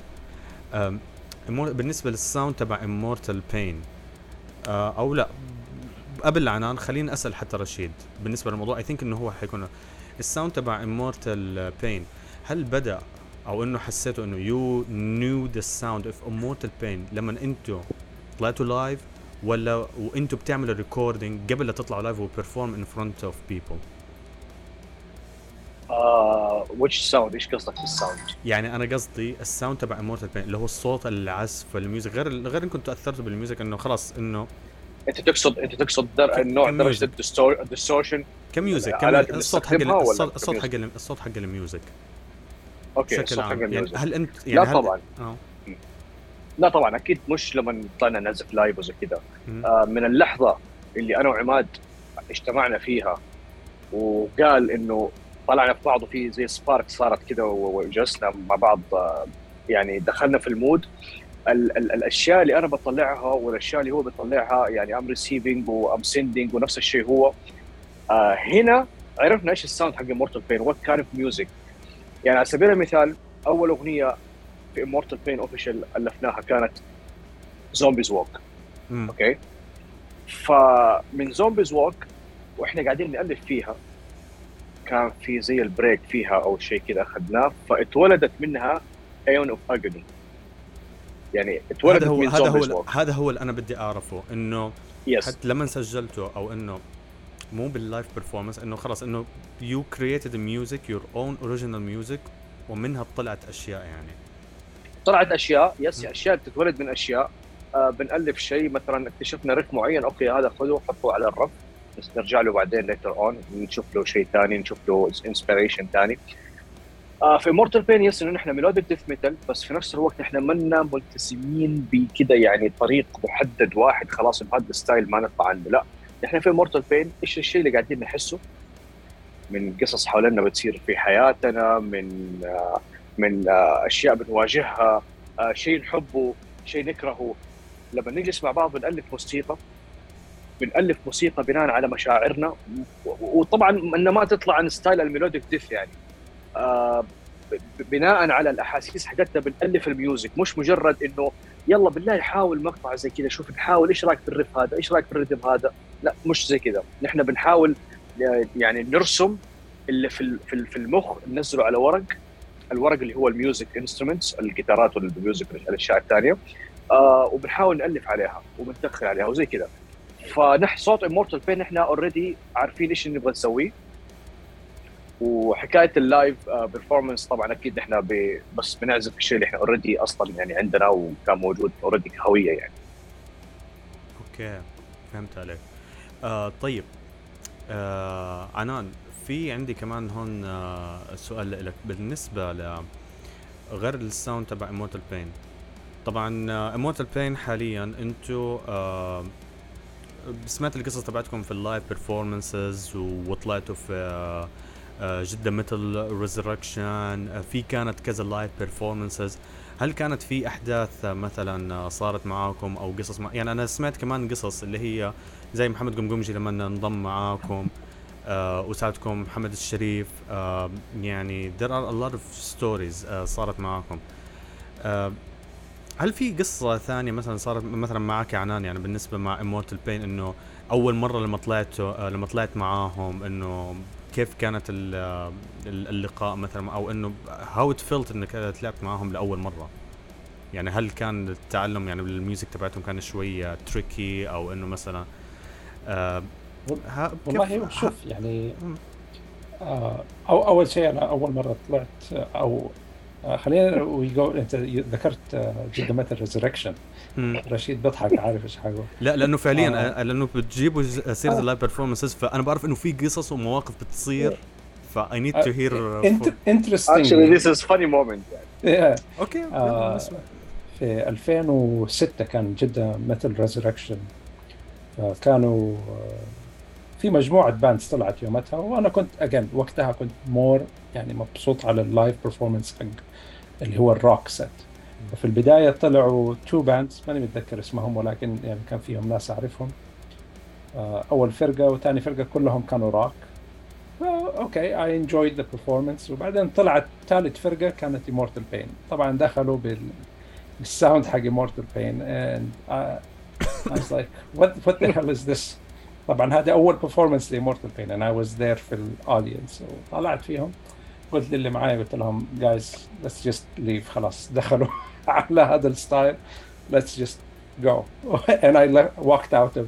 Speaker 1: بالنسبة لل sound تبع Immortal Pain آه أو لا قبل عنان خليني أسأل حتى رشيد بالنسبة للموضوع. I think إنه هو حيكون ال sound تبع Immortal Pain. هل بدأ أو إنه حسيتوا إنه you knew the sound of Immortal Pain لما أنتوا طلعتوا live ولا وأنتوا بتعملوا recording قبل لا تطلعوا live و perform in front of people
Speaker 3: وش sound إيش قصدك بال sound؟
Speaker 1: يعني أنا قصدي ال sound تبع Immortal Pain اللي هو الصوت العزف ال music غير غير إنكم تأثرتوا بال music إنه خلاص إنه
Speaker 3: أنت تقصد أنت تقصد در... النوع درجة ال
Speaker 1: distortion ك music كم الصوت حق الصوت حق الصوت حق الميوزك.
Speaker 3: أوكي الصوت حق ال music
Speaker 1: يعني هل أنت يعني
Speaker 3: لا طبعا. أوه. لا طبعا أكيد مش لما طلعنا نعزف live وزي كذا آه من اللحظة اللي أنا وعماد اجتمعنا فيها وقال إنه طلعنا في بعض وفي زي spark صارت كذا وجلسنا مع بعض آه يعني دخلنا في ال mood. ال ال الأشياء اللي أنا بطلعها والأشياء اللي هو بيطلعها يعني I'm receiving و I'm sending ونفس الشيء هو. آه هنا عرفنا إيش ال sound حق Immortal Pain what kind of music يعني على سبيل المثال أول أغنية في Immortal Pain official ألفناها كانت Zombies Walk okay؟ فمن Zombies Walk وإحنا قاعدين نألف فيها كان في زي ال break فيها أو شيء كذا أخذناه فاتولدت منها Eon of Agony يعني اتولدت
Speaker 1: هذا هو
Speaker 3: من
Speaker 1: هذا هو. هذا هو اللي أنا بدي أعرفه إنه
Speaker 3: yes
Speaker 1: حتى لما سجلته أو إنه مو بال live performance إنه خلص إنه you created music your own original music ومنها طلعت أشياء يعني.
Speaker 3: طلعت أشياء yes أشياء بتتولد من أشياء. آه بنألف شيء مثلا اكتشفنا riff معين okay هذا خذه حطه على ال riff. بس نرجع له بعدين later on نشوف له شيء ثاني نشوف له inspiration ثاني. آه في Immortal Pain yes إنه نحن melodic death metal بس في نفس الوقت نحن منا ملتزمين بكذا يعني طريق محدد واحد خلاص بهذا ال style ما نطلع عنه لا. نحن في Immortal Pain إيش الشيء اللي قاعدين نحسه؟ من قصص حولنا بتصير في حياتنا من من أشياء بنواجهها شيء نحبه شيء نكرهه. لما نجلس مع بعض بنالف موسيقى بنألف موسيقى بناء على مشاعرنا وطبعا إنه ما تطلع عن style ال melodic death يعني. آه بناء على الأحاسيس حقتنا بنألف ال music. مش مجرد إنه يلا بالله حاول مقطع زي كذا شوف نحاول إيش رأيك في ال riff هذا؟ إيش رأيك في ال rhythm هذا؟ لا مش زي كذا. نحن بنحاول يعني نرسم اللي في في المخ ننزله على ورق. الورق اللي هو ال music instruments الجيتارات وال music الأشياء الثانية. آه وبنحاول نألف عليها وبندخل عليها وزي كذا. فنحن صوت Immortal Pain إحنا already عارفين إيش نبغى نسويه. وحكاية ال live performance طبعا أكيد إحنا بس بنعزف الشيء اللي إحنا already أصلا يعني عندنا وكان موجود already كهوية يعني.
Speaker 1: okay فهمت عليك. آه طيب آه عنان في عندي كمان هون آه سؤال لك بالنسبة ل غير ال sound تبع Immortal Pain طبعا Immortal Pain حاليا أنتم آه سمعت القصص تبعتكم في ال live performances وطلعتوا في آه جدا مثل Resurrection في كانت كذا live performances هل كانت في أحداث مثلا صارت معاكم أو قصص مع؟ يعني أنا سمعت كمان قصص اللي هي زي محمد قمقمجي لما انضم معاكم آه وساعدكم محمد الشريف آه يعني there are a lot of stories آه صارت معاكم. آه هل في قصة ثانية مثلا صارت مثلا معك عنان؟ يعني بالنسبة مع Immortal Pain إنه أول مرة لما طلعت آه لما طلعت معاهم إنه كيف كانت اللقاء مثلا؟ أو إنه how it felt إنك تلعبت معاهم لأول مرة؟ يعني هل كان التعلم يعني بال music تبعتهم كان شوي tricky أو إنه مثلا
Speaker 5: آه والله شوف يعني آه أو أول شيء أنا أول مرة طلعت أو آه خلينا ويجو أنت ذكرت جدا مثل Resurrection رشيد بيضحك عارف إيش حقه
Speaker 1: لا لأنه فعليا آه. لأنه بتجيبوا سيرة ال live performances فأنا بعرف إنه في قصص ومواقف بتصير ف I need to hear
Speaker 5: interesting.
Speaker 3: Actually this is funny moment
Speaker 5: يعني
Speaker 1: أوكي
Speaker 5: آه في 2006 كان جدا مثل Resurrection كانوا في مجموعة bands طلعت يومتها وأنا كنت again وقتها كنت more يعني مبسوط على ال live performance حق اللي هو ال rock set وفي البداية طلعوا two bands ماني متذكر اسمهم ولكن يعني كان فيهم ناس أعرفهم. أول فرقة وثاني فرقة كلهم كانوا روك أوكي I enjoyed the performance. وبعدين طلعت ثالث فرقة كانت Immortal Pain. طبعا دخلوا بال بال sound حق Immortal Pain. And uh, I was like what what the hell is this? طبعا هذا أول performance ل Immortal Pain and I was there في ال audience وطلعت فيهم. قلت للي معي قلت لهم جايز let's just leave خلاص دخلوا على هذا ال style. let's just go and I walked out of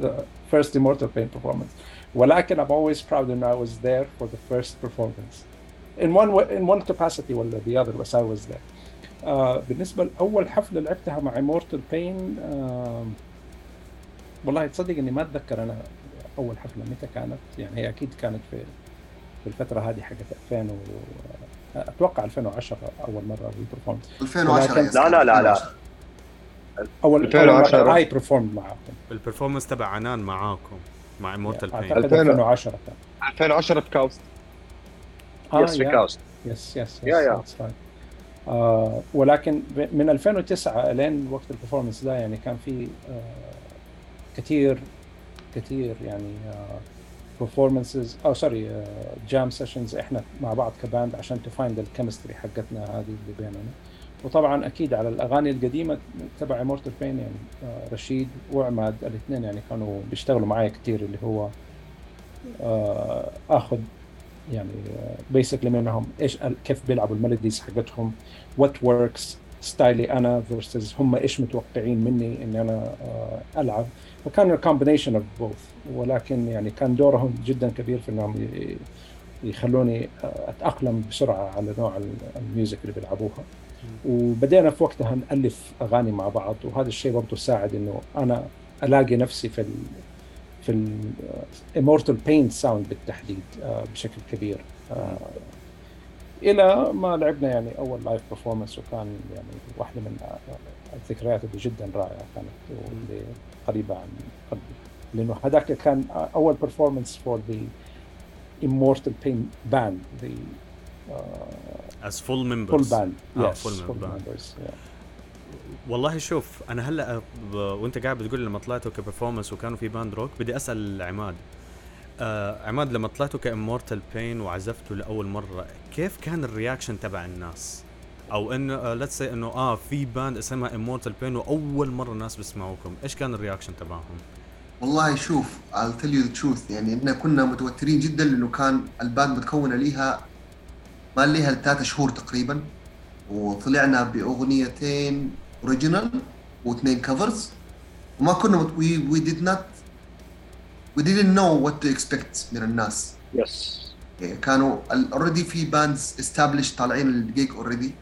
Speaker 5: the first Immortal Pain performance ولكن I'm always proud إن I was there for the first performance in one, way, in one or the other, بس I was there بالنسبة لأول حفلة لعبتها مع Immortal Pain والله تصدق إني ما أتذكر أنا أول حفلة متى كانت, يعني هي أكيد كانت في في الفترة هذه حقت 2000 و أتوقع 2010 أول مرة we performed
Speaker 4: 2010
Speaker 5: ولكن-
Speaker 4: yes،
Speaker 3: لا لا لا لا.
Speaker 4: 2010.
Speaker 5: أول
Speaker 2: 2010.
Speaker 5: اول مره اي بيرفورمد معاكم.
Speaker 1: ال performance تبع عنان معاكم مع Immortal Pain
Speaker 5: اعتقد
Speaker 2: 2000.
Speaker 5: 2010 كان
Speaker 2: 2010 في كاوست
Speaker 3: yes في كاوست.
Speaker 5: yes yes
Speaker 3: Yeah, yeah.
Speaker 5: يس آه ولكن من 2009 لين وقت ال performance ده يعني كان في آه كثير كثير يعني performances. أو sorry jam sessions إحنا مع بعض ك band عشان ت find ال chemistry حقتنا هذه اللي بيننا. وطبعا أكيد على الأغاني القديمة تبع Immortal Pain يعني آه، رشيد وعماد الاثنين يعني كانوا بيشتغلوا معايا كثير اللي هو آه، آخذ يعني basically منهم إيش كيف بيلعبوا ال melodies حقتهم what works style ي أنا versus هم إيش متوقعين مني إني أنا آه، ألعب. فكان combination of both ولكن يعني كان دورهم جدا كبير في إنهم يخلوني آه، أتأقلم بسرعة على نوع ال- ال music اللي بيلعبوها. وبدينا في وقتها نألف أغاني مع بعض وهذا الشيء برضه ساعد إنه أنا ألاقي نفسي في ال في ال Immortal Pain sound بالتحديد آه، بشكل كبير. آه، إلى ما لعبنا يعني أول live performance وكان يعني واحدة من الذكريات اللي جدا رائعة كانت واللي قريبة عن قلبي لأنه هذاك كان أول performance for the Immortal Pain band the uh,
Speaker 1: full
Speaker 5: full
Speaker 1: members
Speaker 5: band
Speaker 1: آه،
Speaker 5: yes
Speaker 1: full
Speaker 5: full
Speaker 1: band.
Speaker 5: members yeah.
Speaker 1: والله شوف أنا هلأ ب- وأنت قاعد بتقول لما طلعتوا ك performance وكانوا في band rock بدي أسأل عماد آه عماد لما طلعتوا ك Immortal Pain وعزفتوا لأول مرة كيف كان ال reaction تبع الناس أو إنه let's see إنه آه في band اسمها Immortal Pain وأول مرة الناس بيسمعوكم. إيش كان ال reaction تبعهم؟
Speaker 4: والله شوف I'll tell you the truth. يعني إحنا كنا متوترين جدا لأنه كان ال band متكونة ليها ما ليها ثلاثة شهور تقريبا. وطلعنا بأغنيتين original واثنين covers وما كنا مت... we, we did not we didn't know what to expect من الناس.
Speaker 3: yes
Speaker 4: يعني كانوا already في bands established طالعين ال gig already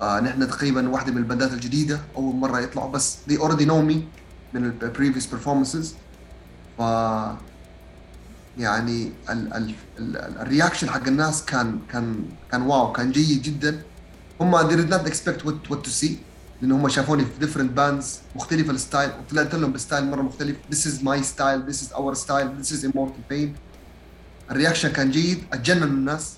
Speaker 4: آه نحن تقريبا واحدة من ال band ات الجديدة أول مرة يطلعوا بس they already know me من ال previous performances. ف يعني ال ال ال ال reaction حق الناس كان كان كان wow كان جيد جدا. هم they did not expect what, what to see لأن هم شافوني في different bands مختلفه ال style. وطلعت لهم ب style مرة مختلف. This is my style this is our style this is Immortal Pain. الرياكشن كان جيد اتجنن الناس.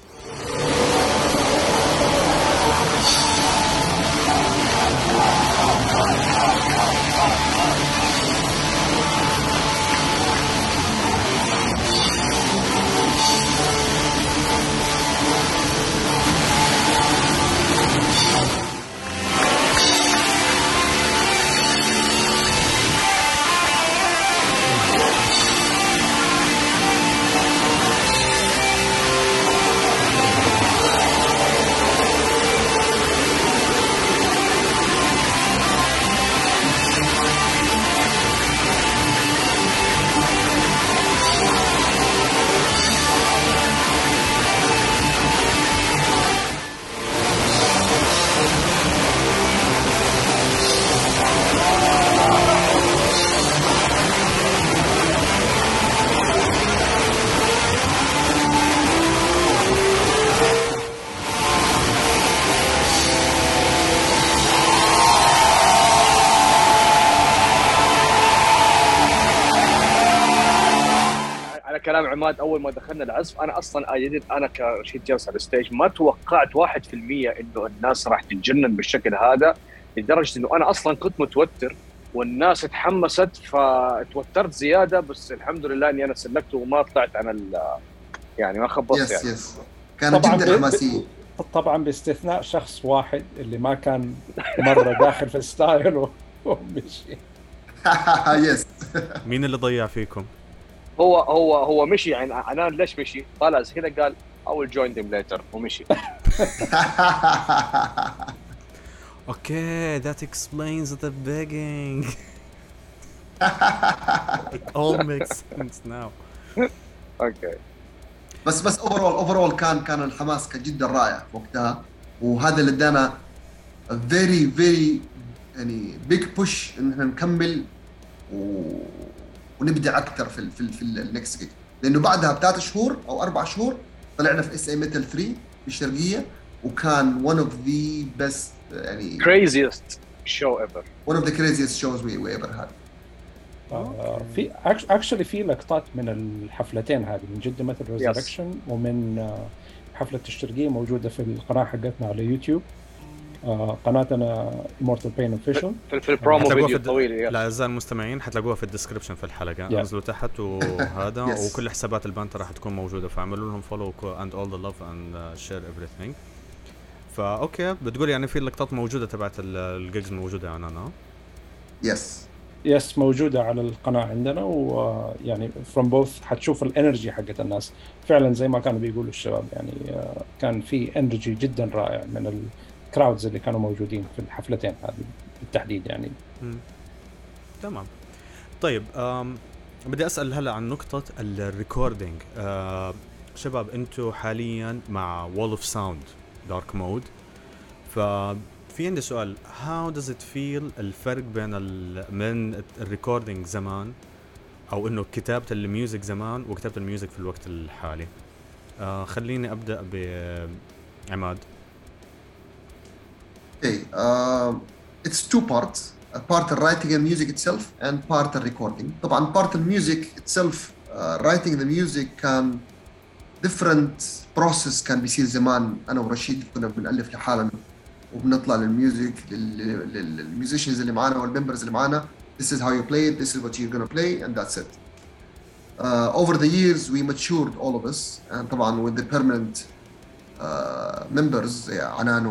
Speaker 3: عماد أول ما دخلنا العزف أنا أصلا didn't- أنا كرشيد جالس على ال stage ما توقعت 1% إنه الناس راح تتجنن بالشكل هذا لدرجة إنه أنا أصلا كنت متوتر والناس تحمست فتوترت زيادة بس الحمد لله إني أنا سلكت وما طلعت عن ال يعني ما خبصت
Speaker 4: yes
Speaker 3: يعني.
Speaker 4: yes
Speaker 5: طبعاً
Speaker 4: جدا حماسيين
Speaker 5: طبعا باستثناء شخص واحد اللي ما كان مرة داخل في ال style ومشي.
Speaker 4: يس
Speaker 1: مين اللي ضيع فيكم؟
Speaker 3: هو هو هو مشي يعني عنان ليش مشي؟ طلع هنا قال I will join them later ومشي
Speaker 1: Okay, that explains the begging. it all makes sense now.
Speaker 3: أوكي
Speaker 4: بس بس overall overall كان كان الحماس كان جدا رائع وقتها وهذا اللي ادانا very very يعني big push إن إحنا نكمل و... ونبدع أكثر في ال في ال في ال next gig لأنه بعدها بثلاث شهور أو أربع شهور طلعنا في SA Metal 3 في الشرقيه وكان one of the best يعني
Speaker 3: craziest show ever.
Speaker 4: one of the craziest shows we, we ever had.
Speaker 5: آه، في actually في لقطات من الحفلتين هذه من جده مثل Resurrection ومن آه، حفلة الشرقية موجودة في القناة حقتنا على يوتيوب قناتنا Mortal Pain official
Speaker 3: في, في البرومو فيديو
Speaker 1: في
Speaker 3: الطويل
Speaker 1: الد...
Speaker 3: yes.
Speaker 1: لاعزائي المستمعين حتلاقوها في ال description في الحلقة
Speaker 5: Yeah.
Speaker 1: انزلوا تحت وهذا
Speaker 4: Yes.
Speaker 1: وكل حسابات الباند راح تكون موجودة فاعملوا لهم follow and all the love and share everything فا okay بتقول يعني في اللقطات موجودة تبعت ال- ال gigs موجودة يعني أنا
Speaker 4: yes
Speaker 5: yes موجودة على القناة عندنا ويعني from both حتشوف ال energy حقت الناس فعلا زي ما كانوا بيقولوا الشباب يعني آه، كان في energy جدا رائع من ال crowds اللي كانوا موجودين في الحفلتين هذه بالتحديد يعني.
Speaker 1: مم. تمام. طيب بدي أسأل هلا عن نقطة ال recording. أه شباب أنتم حاليا مع Wall of Sound Dark Mode ففي عندي سؤال how does it feel الفرق بين ال من الريكوردينج زمان أو إنه كتابة ال music زمان وكتابة ال music في الوقت الحالي؟ آه خليني أبدأ بعماد
Speaker 4: Okay, um, it's two parts. A part the writing and music itself and part the recording. طبعا part the music itself uh, writing the music كان different process كان بيصير زمان انا ورشيد كنا بنالف لحالنا وبنطلع للميوزك لل- لل- للميوزيشنز اللي معانا والممبرز اللي معانا this is how you play it this is what you're gonna play and that's it uh, over the years we matured all of us and طبعا with the permanent uh, members زي عنان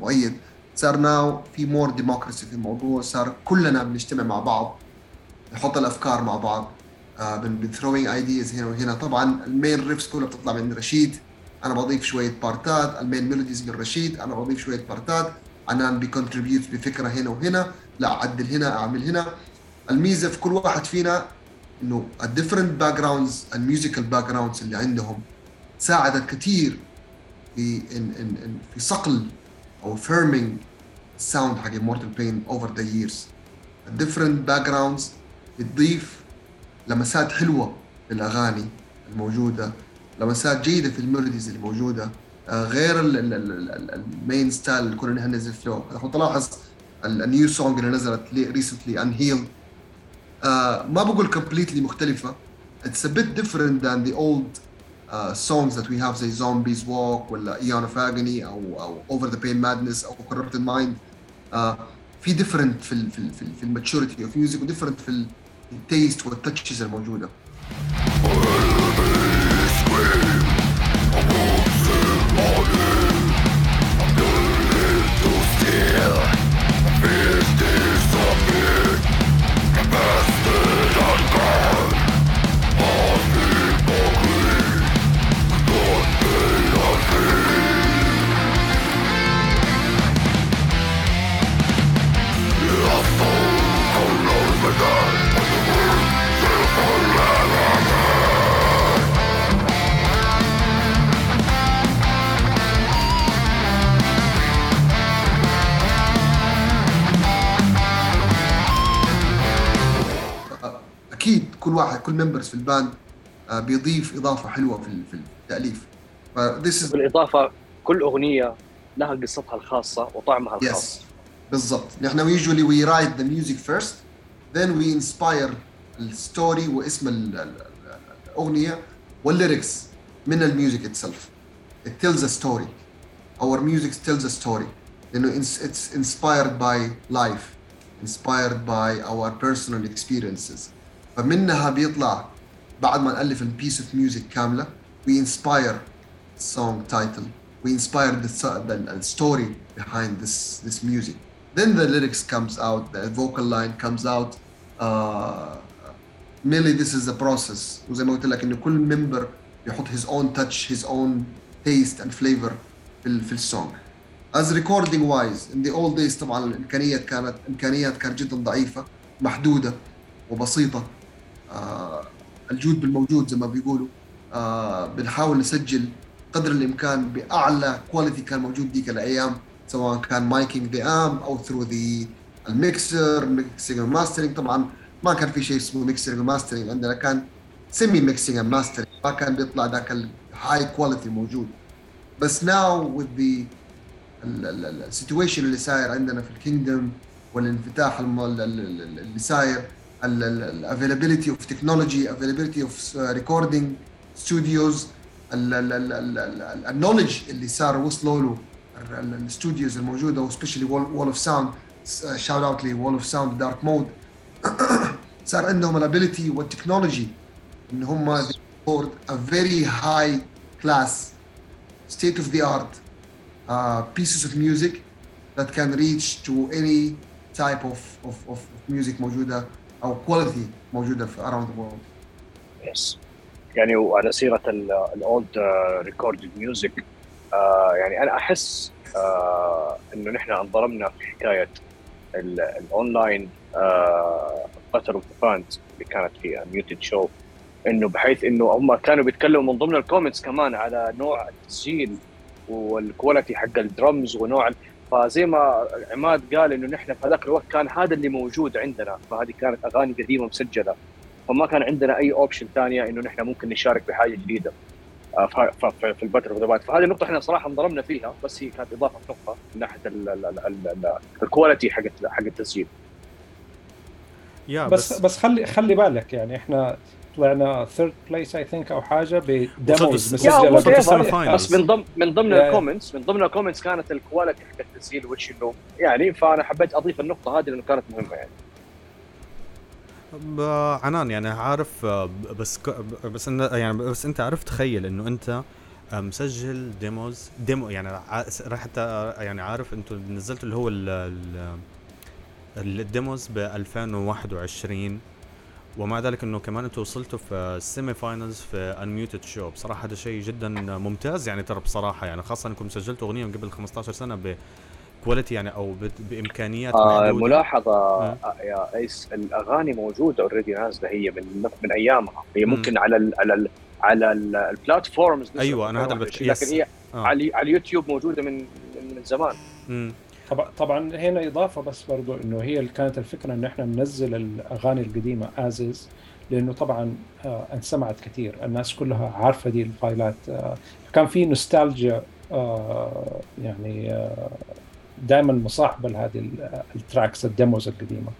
Speaker 4: ومؤيد صار now في more democracy في الموضوع صار كلنا بنجتمع مع بعض نحط الأفكار مع بعض. آه been throwing ideas هنا وهنا. طبعا ال main riffs كلها بتطلع من رشيد. أنا بضيف شوية بارتات ال main melodies من رشيد. أنا بضيف شوية بارتات عنان بي contribute بفكرة هنا وهنا. لا أعدل هنا أعمل هنا. الميزة في كل واحد فينا إنه ال different backgrounds ال musical backgrounds اللي عندهم ساعدت كثير في إن إن إن في صقل أو firming ال sound حق Mortal Pain over the years ال different backgrounds بتضيف لمسات حلوة للأغاني الموجودة لمسات جيدة في ال melodies اللي موجودة آه، غير ال main style اللي كنا ننزل فيه. لو تلاحظ ال new song اللي نزلت recently انهيل ما بقول completely مختلفة. A bit different than the old uh, songs that we have زي Zombies Walk ولا Eon of Agony أو أو Over the Pain Madness أو Mind. uh, في different في ال في ال في, ال في ال maturity of music و different في ال taste وال touches الموجودة. أكيد كل members في ال band آه، بيضيف إضافة حلوة في ال- في التأليف. ف this is
Speaker 3: بالإضافة كل أغنية لها قصتها الخاصة وطعمها الخاص.
Speaker 4: Yes. بالضبط. نحن usually we write the music first then we inspire ال story واسم ال- ال- ال- الأغنية وال lyrics من ال music itself. It tells a story. Our music tells a story. لأنه it's, it's inspired by life inspired by our personal experiences. فمنها بيطلع بعد ما نألف ال piece of music كاملة. We inspire the, so- the, the story behind this this music. Then the lyrics comes out the vocal line comes out. mainly this is a process وزي ما قلت لك انه كل member بيحط his own touch his own taste and flavor في في ال songs recording wise in the old days طبعا الإمكانيات كانت إمكانيات كانت جدا ضعيفة محدودة وبسيطة. الجود بالموجود زي ما بيقولوا. آه بنحاول نسجل قدر الإمكان بأعلى quality كان موجود ديك الأيام سواء كان miking the amp أو through the ال mixer mixing mastering طبعا ما كان في شيء اسمه mixing mastering عندنا كان semi mixing mastering ما كان بيطلع ذاك ال high quality موجود. بس now with the ال situation اللي صاير عندنا في ال kingdom والانفتاح اللي صاير ال availability of technology availability of recording studios ال knowledge اللي صار وصلوا له الاستوديوز الموجودة و specially Wall of Sound shout out ل Wall of Sound Dark Mode صار عندهم ال ability والتكنولوجي إن هم record a very high class state of the art uh, pieces of music that can reach to any type of, of, of music موجودة. أو quality موجودة في around the world.
Speaker 3: yes يعني وعلى سيرة ال old recorded music يعني أنا أحس آه، إنه نحن انظلمنا في حكاية ال- الاونلاين battle of fans اللي كانت في muted show إنه بحيث إنه هم كانوا بيتكلموا من ضمن ال comments كمان على نوع التسجيل وال quality حق الدرمز ونوع فزي ما عماد قال إنه نحن في هذاك الوقت كان هذا اللي موجود عندنا فهذه كانت أغاني قديمة مسجلة. فما كان عندنا أي option ثانية إنه نحن ممكن نشارك بحاجة جديدة. آه، في ال battle of فهذه النقطه إحنا صراحة انضربنا فيها بس هي كانت إضافة نقطة من ناحية ال- ال- ال- ال- ال- الكواليتي حق حق التسجيل.
Speaker 1: يا
Speaker 5: بس
Speaker 1: بس,
Speaker 5: بس خلي خلي بالك يعني إحنا طلعنا third place I think أو حاجة ب
Speaker 1: demos
Speaker 5: مسجله.
Speaker 3: بس من ضمن من ضمن الكومنتس من ضمن الكومنتس كانت الكواليتي حق التسجيل وش إنه يعني فأنا حبيت أضيف النقطة هذه لأنه كانت مهمة يعني.
Speaker 1: عنان يعني عارف بس بس يعني بس أنت عرفت تخيل إنه أنت آه، مسجل demos demo يعني حتى آه، يعني عارف أنتوا نزلتوا اللي هو ال- ال- ال demos ب 2021 ومع ذلك إنه كمان أنتوا وصلتوا في ال semi finals في Unmuted show بصراحة هذا شيء جدا ممتاز يعني ترى بصراحة يعني خاصة إنكم سجلتوا أغنية من قبل 15 سنة بكواليتي يعني أو بإمكانيات
Speaker 3: آه ملاحظة
Speaker 1: آه.
Speaker 3: آه. yes الأغاني موجودة already نازلة هي من من أيامها هي
Speaker 1: مم.
Speaker 3: ممكن على ال على ال على ال- ال platforms
Speaker 1: أيوة، أنا هذا اللي
Speaker 3: 2021
Speaker 1: بت-
Speaker 3: لكن. هي
Speaker 1: آه.
Speaker 3: على اليوتيوب موجودة من من زمان
Speaker 1: مم.
Speaker 5: طبعا طبعا هنا إضافة بس برضو إنه هي كانت الفكرة إن إحنا ننزل الأغاني القديمة as is لأنه طبعا آه انسمعت كثير الناس كلها عارفة دي ال file ات آه كان في نوستالجيا آه يعني دائما مصاحبة لهذه ال- ال tracks ال demos القديمة.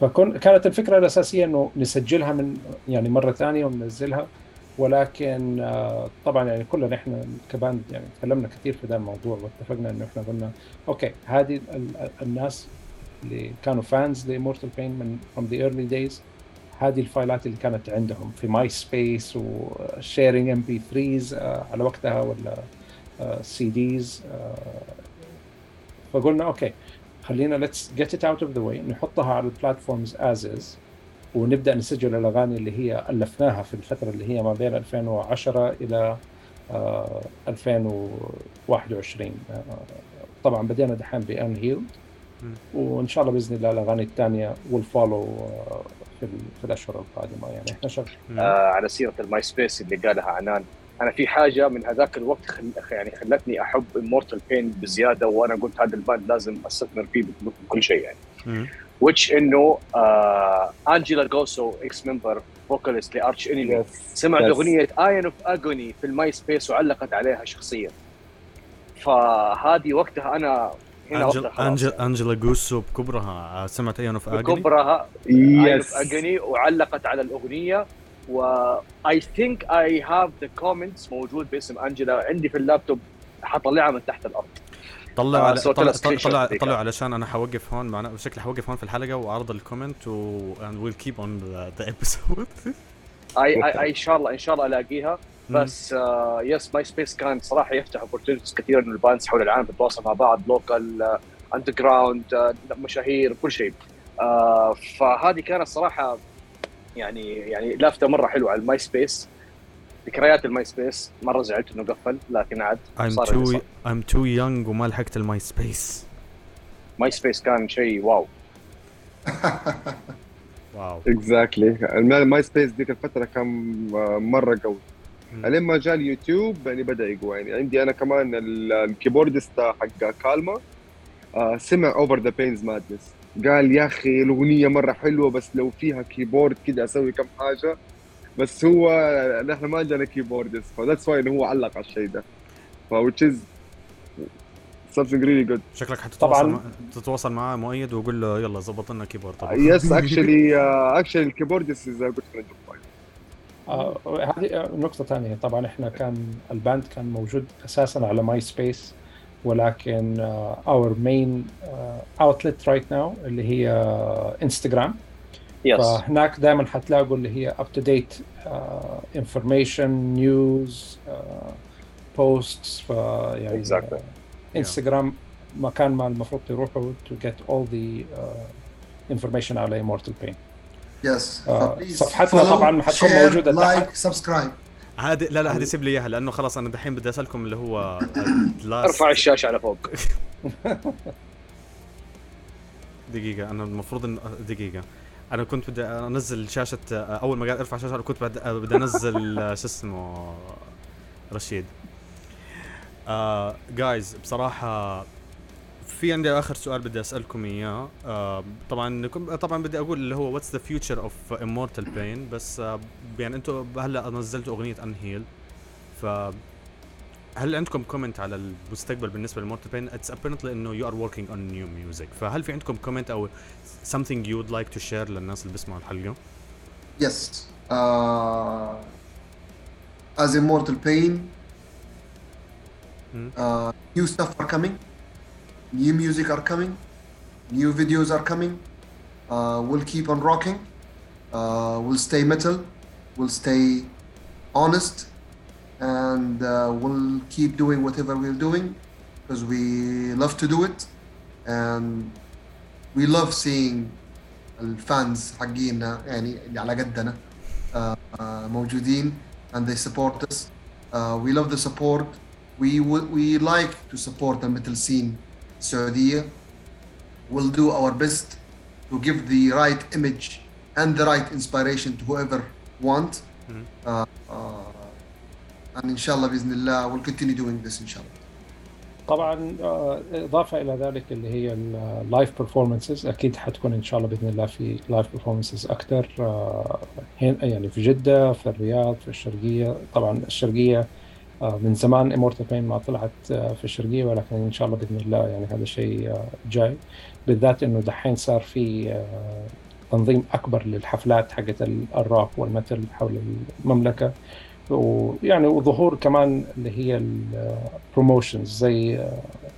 Speaker 5: فكانت الفكرة الأساسية إنه نسجلها من يعني مرة ثانية وننزلها. ولكن آه، طبعا يعني كلنا إحنا ك band يعني تكلمنا كثير في ذا الموضوع واتفقنا إنه إحنا قلنا okay هذه ال- الناس اللي كانوا fans ل Immortal Pain من from the early days هذه ال file ات اللي كانت عندهم في MySpace و sharing MP 3 على وقتها ولا CDs فقلنا okay خلينا let's get it out of the way نحطها على ال platforms as is ونبدأ نسجل الأغاني اللي هي ألفناها في الفترة اللي هي ما بين 2010 إلى آه، 2021 آه، طبعا بدينا دحين ب
Speaker 1: Unhealed.
Speaker 5: وإن شاء الله بإذن الله الأغاني الثانية will follow في ال- في الأشهر القادمة يعني
Speaker 1: إحنا.
Speaker 3: آه على سيرة ال MySpace اللي قالها عنان أنا في حاجة من هذاك الوقت خل... يعني خلتني أحب Immortal Pain بزيادة وأنا قلت هذا ال band لازم أستثمر فيه بكل شيء يعني
Speaker 1: مم.
Speaker 3: Which إنه Angela Gossow ex member vocalist ل Arch Enemy سمعت
Speaker 2: Yes.
Speaker 3: أغنية Eon of Agony في ال MySpace وعلقت عليها شخصيا. فهذه وقتها أنا هنا
Speaker 1: Angel
Speaker 3: Angel.
Speaker 1: Angela Gossow بكبرها. سمعت Eon of Agony
Speaker 3: بكبرها Eon of
Speaker 2: yes
Speaker 3: Agony وعلقت على الأغنية. و I think I have the comments موجود باسم Angela عندي في اللابتوب حطلعها من تحت الأرض.
Speaker 1: طلع
Speaker 3: آه،
Speaker 1: على طلع طلع. طلع علشان أنا حوقف هون معنا شكلي حوقف هون في الحلقة وأعرض ال comment و and we'll keep on the, the episode.
Speaker 3: أي أي ان شاء الله ان شاء الله الاقيها بس آه yes MySpace كان صراحة يفتح opportunities كثيره انه ال bands حول العالم تتواصل مع بعض local underground مشاهير كل شيء. آه فهذه كانت صراحة يعني يعني لافته مرة حلوة على ال MySpace. ذكريات ال MySpace. مرة زعلت إنه قفل لكن عاد
Speaker 1: I'm too
Speaker 3: صار.
Speaker 1: I'm too young وما لحقت الماي سبيس.
Speaker 3: MySpace كان شيء wow.
Speaker 1: wow.
Speaker 2: exactly ال MySpace ذيك الفترة كان مرة قوي.
Speaker 1: مم.
Speaker 2: الين ما جاء اليوتيوب يعني بدأ يقوى. يعني عندي أنا كمان ال- ال keyboardist حق كالما. آه، سمع Over the Pain's Madness قال يا أخي الأغنية مرة حلوة بس لو فيها keyboard كده أسوي كم حاجة. بس هو نحن ما عندنا keyboardist ف that's why إنه هو علق على الشيء ده. ف which is something really good.
Speaker 1: شكلك حتتواصل
Speaker 5: طبعاً.
Speaker 1: مع... تتواصل معاه مؤيد وقول له يلا ظبط لنا keyboard طبعا.
Speaker 2: Yes actually uh, actually ال keyboardist is a good friend of mine.
Speaker 5: آه، هذه آه، نقطة ثانية. طبعا إحنا كان ال band كان موجود أساسا على MySpace ولكن our main outlet right now اللي هي انستغرام
Speaker 3: yes
Speaker 5: فهناك دائما حتلاقوا اللي هي up to date information news posts فيعني
Speaker 3: Exactly.
Speaker 5: انستغرام مكان ما المفروض تروحوا get all the uh, information على Immortal Pain.
Speaker 4: yes
Speaker 5: آه، صفحتنا طبعاً حتكون موجودة like.
Speaker 4: subscribe
Speaker 1: هذه لا لا هذه سيب لي إياها لأنه خلاص أنا دحين بدي أسألكم اللي هو
Speaker 3: ارفع الشاشة على فوق.
Speaker 1: دقيقة أنا المفروض إن دقيقة. أنا كنت بدي أنزل شاشة أول ما قال أرفع أنا كنت بدي بدي أنزل شو اسمه رشيد. آه جايز بصراحة في عندي آخر سؤال بدي أسألكم إياه. آه طبعا طبعا بدي أقول اللي هو what's the future of Immortal Pain بس آه يعني أنتم هلأ نزلتوا أغنية Unhealed ف هل عندكم كومنت على المستقبل بالنسبه لمورتال بين اتس ابيرنتلي انه يو ار وركينج اون نيو ميوزك فهل في عندكم كومنت او something you would like to share للناس اللي بيسمعوا الحلقه
Speaker 4: Yes. Uh, as Immortal Pain,
Speaker 1: Hmm.
Speaker 4: uh, new stuff are coming, new music are coming, new videos are coming. Uh, we'll keep on rocking. Uh, we'll stay metal. We'll stay honest, and uh, we'll keep doing whatever we're doing because we love to do it, and we love seeing الفانز حقينا يعني اللي على قدنا آه، آه، موجودين and they support us. Uh, we love the support. We w- we like to support the metal scene Saudiya. We'll do our best to give the right image and the right inspiration to whoever want.
Speaker 1: Mhm.
Speaker 4: Uh, uh, and inshallah بإذن الله we'll continue doing this inshallah.
Speaker 5: طبعا آه، إضافة إلى ذلك اللي هي ال live performances أكيد حتكون إن شاء الله بإذن الله في live performances أكثر هنا يعني في جدة في الرياض في الشرقية. طبعا الشرقية آه، من زمان Immortal Pain ما طلعت آه، في الشرقية ولكن إن شاء الله بإذن الله يعني هذا شيء آه، جاي. بالذات إنه دحين صار في آه، تنظيم أكبر للحفلات حقت ال- ال rock وال metal حول المملكة. ويعني وظهور كمان اللي هي ال promotions زي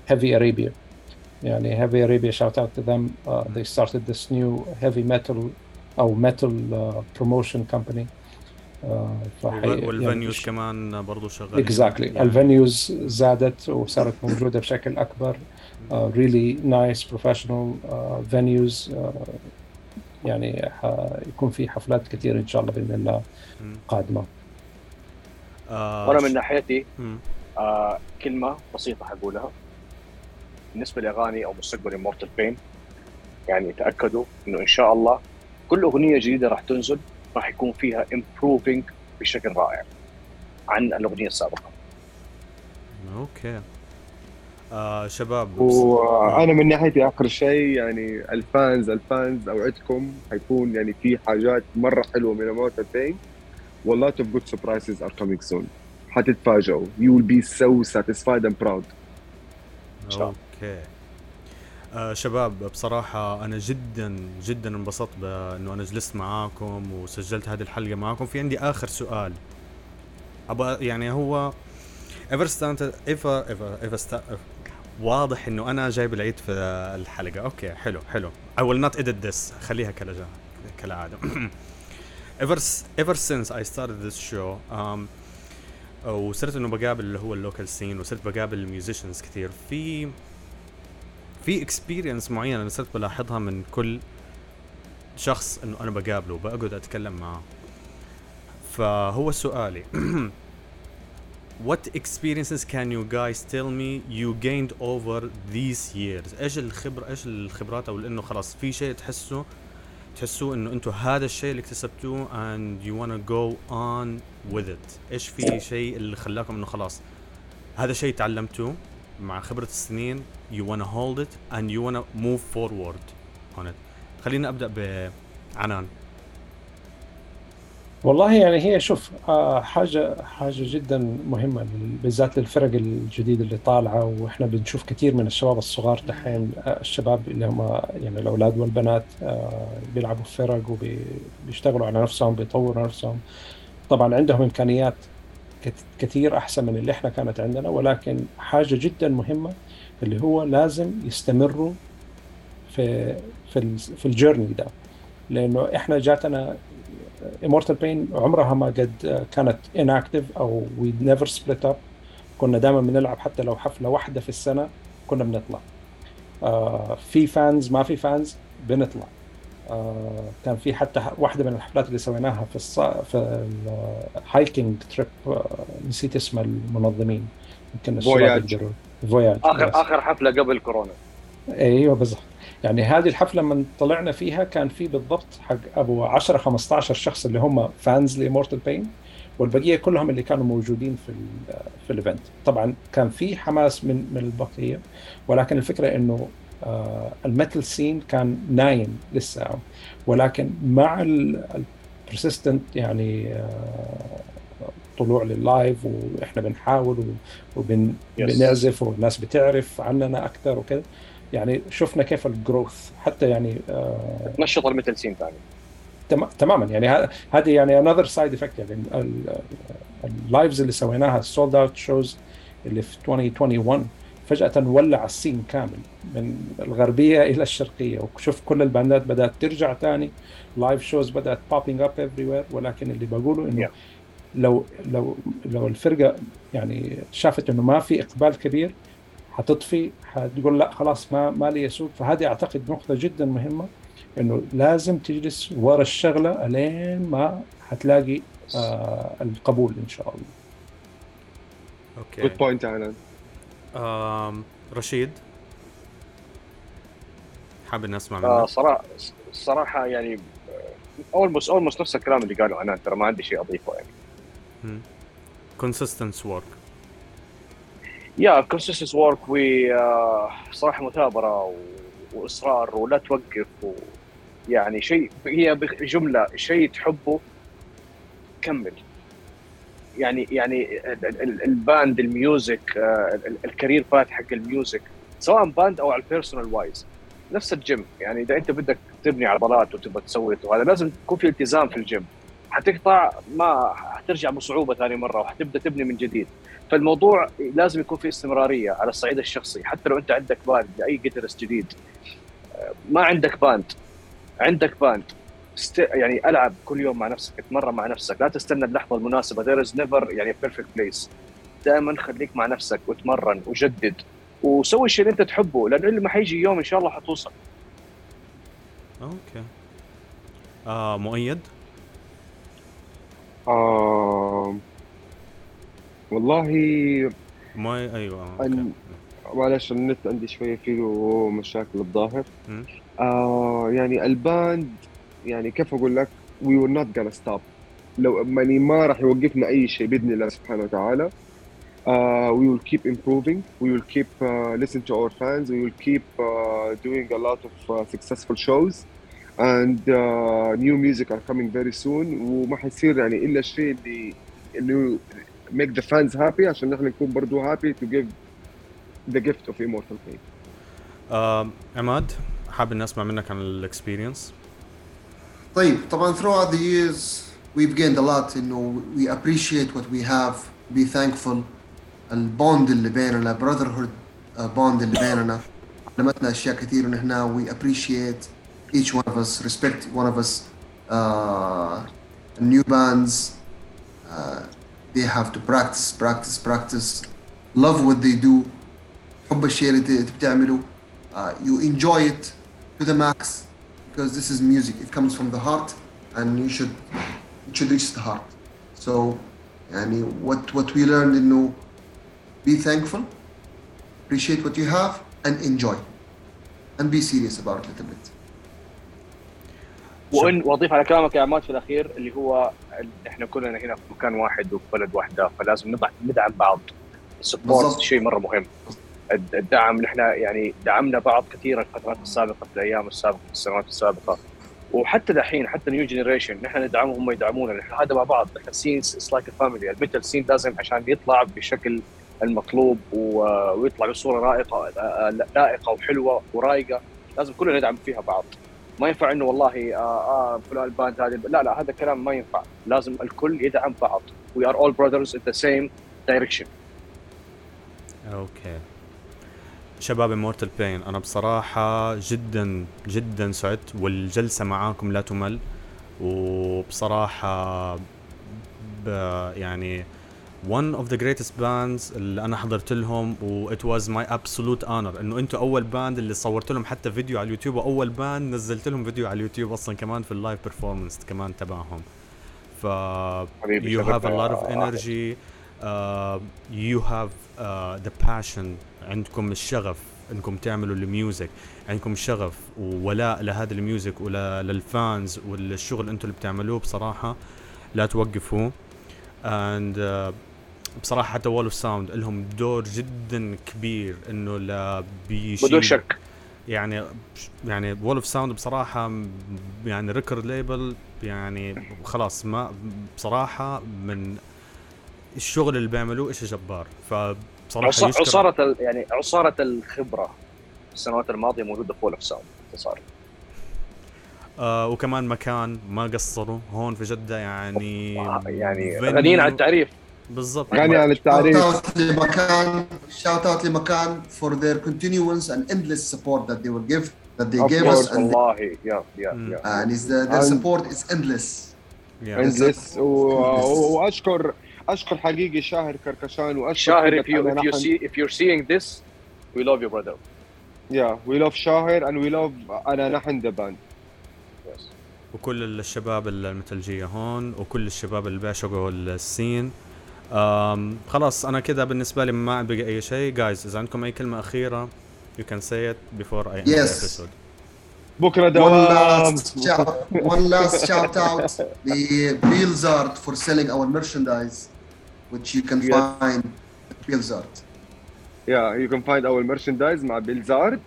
Speaker 5: Heavy Arabia يعني هيفي shout out to them. Uh, they started this new heavy metal أو metal company. Uh, فحي-
Speaker 1: وال venues
Speaker 5: يعني
Speaker 1: كمان برضو شغالين.
Speaker 5: Exactly.
Speaker 1: يعني
Speaker 5: ال venues زادت وصارت موجودة بشكل أكبر. Professional uh, venues. Uh, يعني حيكون في حفلات كثير إن شاء الله بإذن الله. قادمة.
Speaker 1: آه
Speaker 3: وأنا من ناحيتي. آه كلمة بسيطة حقولها. بالنسبة لأغاني أو مستقبل Immortal Pain يعني تأكدوا إنه إن شاء الله كل أغنية جديدة راح تنزل راح يكون فيها improving بشكل رائع عن الأغنية السابقة.
Speaker 1: أوكي. آه شباب
Speaker 2: وأنا من ناحيتي آخر شيء يعني ال fans ال fans أوعدكم حيكون يعني في حاجات مرة حلوة من Immortal Pain والله of good surprises are coming soon. حتتفاجئوا. You will be so satisfied and proud.
Speaker 1: أوكي. آه شباب بصراحة أنا جدا جدا انبسطت بأنه أنا جلست معاكم وسجلت هذه الحلقة معاكم. في عندي آخر سؤال. أبغى يعني هو ever since ever ever ever واضح إنه أنا جايب العيد في الحلقة. أوكي حلو حلو. I will not edit this. خليها كالعادة كالعادة. ever since I started this show um, وصرت إنه بقابل اللي هو ال local scene وصرت بقابل ال musicians كثير في في experience معينة أنا صرت بلاحظها من كل شخص إنه أنا بقابله بقعد أتكلم معاه. فهو سؤالي What experiences can you guys tell me you gained over these years؟ إيش الخبرة إيش الخبرات؟ أو إنه خلاص في شيء تحسوا تحسوا إنه أنتم هذا الشيء اللي اكتسبتوه and you wanna go on with it. إيش في شيء اللي خلاكم إنه خلاص هذا شيء تعلمتوه مع خبرة السنين. You wanna hold it and you wanna move forward on it. خلينا أبدأ بعنان.
Speaker 5: والله يعني هي شوف آه، حاجة حاجة جدا مهمة بالذات للفرق الجديده اللي طالعة وإحنا بنشوف كثير من الشباب الصغار دحين آه، الشباب اللي هم يعني الأولاد والبنات آه، بيلعبوا في فرق وبيشتغلوا على نفسهم بيطوروا نفسهم. طبعا عندهم إمكانيات كثير أحسن من اللي إحنا كانت عندنا ولكن حاجة جدا مهمة اللي هو لازم يستمروا في في في ال journey ده. لأنه إحنا جاتنا Immortal Pain عمرها ما قد كانت inactive أو we never split up كنا دائما بنلعب حتى لو حفلة واحدة في السنة كنا بنطلع. آه في fans ما في fans بنطلع. آه كان في حتى واحدة من الحفلات اللي سويناها في الص... في ال hiking trip آه نسيت اسم المنظمين.
Speaker 2: يمكن Voyage
Speaker 3: Voyage اخر آخر حفلة قبل كورونا.
Speaker 5: أيوه بالضبط. يعني هذه الحفلة لما طلعنا فيها كان في بالضبط حق أبو 10 15 شخص اللي هم fans ل Immortal Pain والبقية كلهم اللي كانوا موجودين في في ال event طبعا كان في حماس من من البقية ولكن الفكرة إنه آه ال metal scene كان نايم لسه. ولكن مع ال persistent يعني آه طلوع لل live وإحنا بنحاول وبنعزف والناس بتعرف عننا أكثر وكذا يعني شفنا كيف ال growth حتى يعني
Speaker 3: آه نشط ال metal scene ثاني.
Speaker 5: تماما. يعني هذه يعني another side effect يعني ال lives اللي سويناها ال sold out shows اللي في 2021 فجأة ولع ال scene كامل من الغربية إلى الشرقية. وشوف كل ال bandات بدأت ترجع ثاني live shows بدأت popping up everywhere ولكن اللي بقوله إنه yeah. لو لو لو الفرقة يعني شافت إنه ما في إقبال كبير حتطفي حتقول لا خلاص ما ما لي سوق. فهذه أعتقد نقطة جدا مهمة إنه لازم تجلس ورا الشغلة الين ما حتلاقي آه القبول إن شاء الله.
Speaker 2: أوكي. good point
Speaker 1: رشيد؟ حابب نسمع منك.
Speaker 3: آه صراحة صراحة يعني almost almost نفس الكلام اللي قاله عنان ترى ما عندي شيء أضيفه يعني.
Speaker 1: consistence work
Speaker 3: yeah consistence work و صراحة مثابرة وإصرار ولا توقف و يعني شيء هي بجمله شيء تحبه كمل. يعني يعني ال band ال music آه، ال career path حق ال music سواء band أو على ال personal wise نفس الجيم. يعني إذا أنت بدك تبني عضلات وتبغى تسوي وهذا لازم يكون في التزام في الجيم. حتقطع ما حترجع بصعوبة ثاني مرة وحتبدأ تبني من جديد. فالموضوع لازم يكون في استمرارية على الصعيد الشخصي حتى لو أنت عندك band لأي guitarist جديد. ما عندك band عندك band است... يعني ألعب كل يوم مع نفسك اتمرن مع نفسك. لا تستنى اللحظة المناسبة. There is never يعني perfect place دائما خليك مع نفسك وتمرن وجدد وسوي الشيء اللي أنت تحبه لأنه اللي ما حيجي يوم إن شاء الله حتوصل.
Speaker 1: أوكي. آه مؤيد؟
Speaker 2: آه والله
Speaker 1: ما أيوه
Speaker 2: أن... معلش النت عندي شوية فيه مشاكل الظاهر. آه يعني ال band يعني كيف أقول لك we will not gonna stop لو يعني ما راح يوقفنا أي شيء بإذن الله سبحانه وتعالى. uh, we will keep improving. We will keep uh, listen to our fans. We will keep uh, doing a lot of uh, successful shows. And uh, new music are coming very soon. وما حيصير يعني إلا الشيء اللي انه make the fans happy عشان نحن نكون برضو happy to give the gift of immortal pain.
Speaker 1: Uh, عماد حابب نسمع منك عن الاكسبيرينس.
Speaker 4: طيب طبعا throughout the years we've gained a lot انه we appreciate what we have be thankful البوند اللي بيننا brotherhood bond اللي بيننا علمتنا اشياء كثير ونحن we appreciate each one of us respect one of us uh, new bands uh, they have to practice practice practice love what they do حب الشيء اللي بتعمله uh, you enjoy it to the max because this is music. It comes from the heart, and you should it should reach the heart. So, يعني what what we learned إنه be thankful, appreciate what you have, and enjoy, and be serious about it a little bit.
Speaker 3: وان وأضيف على كلامك يا عماد في الأخير اللي هو إحنا كلنا هنا في مكان واحد وفي بلد واحدة فلازم ندع- ندعم بعض. ال
Speaker 4: support.
Speaker 3: شيء مرة مهم. الد- الدعم نحن يعني دعمنا بعض في الفترات السابقة في الأيام السابقة في السنوات السابقة. وحتى دحين حتى new generation نحن ندعمهم هم يدعمونا. نحن هذا مع بعض. نحن scene it's like family ال metal scene لازم عشان يطلع بالشكل المطلوب ويطلع بصورة رائقة لائقة وحلوة ورايقة. لازم كلنا ندعم فيها بعض. ما ينفع انه والله آه آه فلان ال band هذه لا لا هذا الكلام ما ينفع. لازم الكل يدعم بعض. We are all brothers in the same direction.
Speaker 1: Okay. شباب Immortal Pain أنا بصراحة جدا جدا سعدت والجلسة معاكم لا تمل. وبصراحة يعني one of the greatest bands اللي أنا حضرت لهم و it was my absolute honor. إنه أنتم أول band اللي صورت لهم حتى فيديو على اليوتيوب وأول band نزلت لهم فيديو على اليوتيوب أصلا كمان في ال live performance كمان تبعهم. ف you have a lot of energy uh, you have uh, the passion. عندكم الشغف إنكم تعملوا ال music. عندكم شغف وولاء لهذا ال music ولل fans والشغل أنتم اللي بتعملوه بصراحة لا توقفوا and uh, بصراحة حتى Wall of Sound لهم دور جدا كبير إنه لا بيشيل
Speaker 3: بدون شك.
Speaker 1: يعني يعني Wall of Sound بصراحة يعني record label يعني خلاص ما بصراحة من الشغل اللي بيعملوه شيء جبار. فبصراحة
Speaker 3: عصا-
Speaker 1: يشكر
Speaker 3: يعني عصارة الخبرة السنوات الماضية موجودة في Wall of Sound باختصار
Speaker 1: آه وكمان مكان ما قصروا هون في جدة يعني
Speaker 3: يعني غنيين عن التعريف.
Speaker 1: بالضبط
Speaker 2: غني عن
Speaker 4: Shout
Speaker 2: التعريف
Speaker 4: out لمكان shout out لمكان for their continuance and endless support that they will give that they gave us and,
Speaker 3: والله يا يا
Speaker 1: مم.
Speaker 3: يا
Speaker 4: and is the, their
Speaker 2: And-
Speaker 4: support is endless.
Speaker 1: Yeah.
Speaker 2: endless. واشكر اشكر حقيقي شاهر كركشان واشكر
Speaker 3: شاهر if you if you see if you're seeing this we love you brother
Speaker 2: Yeah, we love شاهر and we love انا نحن the band
Speaker 3: yes.
Speaker 1: وكل الشباب الميتلجية هون وكل الشباب اللي بيعشقوا ال scene خلاص أنا كده بالنسبة لي ما بقى أي شيء. guys إذا عندكم أي كلمة أخيرة you can say it before I
Speaker 4: yes
Speaker 1: بكرة
Speaker 2: دوام.
Speaker 4: one last shout one last shout out لبيلزارد for selling our merchandise which you can find بيلزارد
Speaker 2: yeah you can find our merchandise مع بيلزارد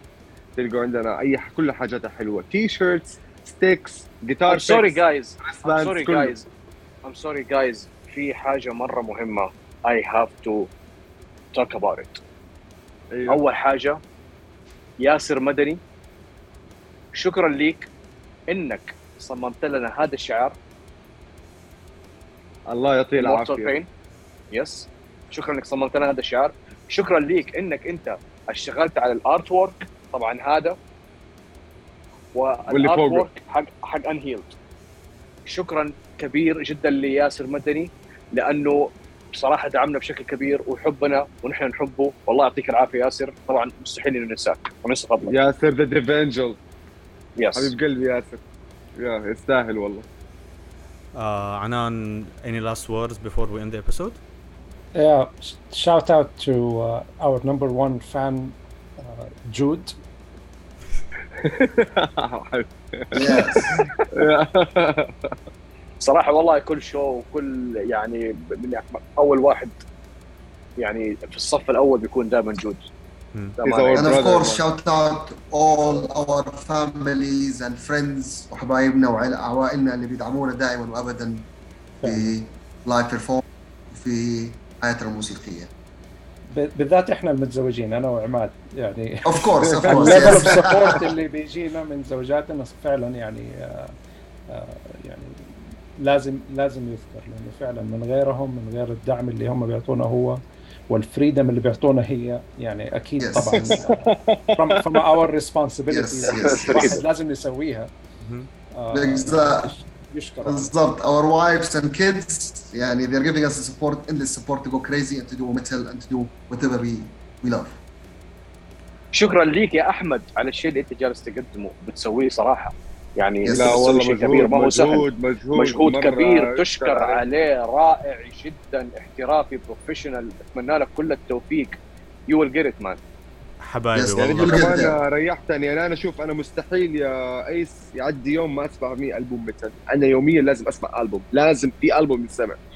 Speaker 2: تلقوا عندنا أي كل حاجات حلوة. T-shirts sticks
Speaker 3: guitar sorry guys sorry guys I'm sorry guys في حاجة مرة مهمة. I have to talk about it.
Speaker 2: أيوه.
Speaker 3: أول حاجة ياسر مدني شكرا ليك إنك صممت لنا هذا الشعار.
Speaker 2: الله يعطيه
Speaker 3: العافية. yes شكرا انك صممت لنا هذا الشعار. شكرا ليك إنك أنت اشتغلت على ال artwork طبعا هذا
Speaker 2: واللي فوقه.
Speaker 3: work حق حق Unhealed شكرا كبير جدا لياسر مدني. لأنه بصراحة دعمنا بشكل كبير ويحبنا ونحن نحبه. والله يعطيك العافية ياسر. طبعا مستحيل انه ننساك وننسى فضلك
Speaker 2: ياسر the ديفنجل
Speaker 3: yes
Speaker 2: حبيب قلبي ياسر. يا يستاهل والله.
Speaker 1: uh, عنان any last words before we end the episode?
Speaker 5: Yeah, sh- shout out to uh, our number one fan, uh, Jude.
Speaker 4: Yes.
Speaker 3: صراحة والله كل show وكل يعني من أول واحد يعني في الصف الأول بيكون دائما جود
Speaker 2: our
Speaker 4: and of course,
Speaker 2: man.
Speaker 4: shout out all our families and friends وحبايبنا وعوائلنا اللي بيدعمونا دائما وابدا في live perform وفي حياتنا الموسيقية.
Speaker 5: ب- بالذات إحنا المتزوجين أنا وعماد يعني
Speaker 4: course.
Speaker 5: ال level
Speaker 4: of.
Speaker 5: support اللي بيجينا من زوجاتنا فعلا يعني آه، آه، يعني لازم لازم يذكر لأنه فعلا من غيرهم من غير الدعم اللي هم بيعطونا هو وال freedom اللي بيعطونا هي يعني أكيد
Speaker 4: Yes.
Speaker 5: طبعا from, from our responsibilities
Speaker 4: Yes, yes.
Speaker 5: واحد لازم يسويها. آه،. يشكر
Speaker 4: بالضبط our wives and kids يعني they're giving us the support endless support to go crazy and to do metal and to do whatever we we love.
Speaker 3: شكرا ليك يا أحمد على الشيء اللي أنت جالس تقدمه بتسويه صراحة يعني
Speaker 2: لا والله مجهود
Speaker 3: كبير ما هو سهل.
Speaker 2: مجهود مجهود
Speaker 3: مجهود كبير تشكر عليه رائع جدا احترافي professional أتمنى لك كل التوفيق. you will get it man
Speaker 1: حبايبي
Speaker 2: يعني
Speaker 1: والله.
Speaker 2: كمان. ريحتني. يعني أنا أشوف أنا مستحيل يا أيس يعدي يوم ما أسمع 100 ألبوم metal أنا يوميا لازم أسمع ألبوم. لازم في ألبوم ينسمع
Speaker 1: مم.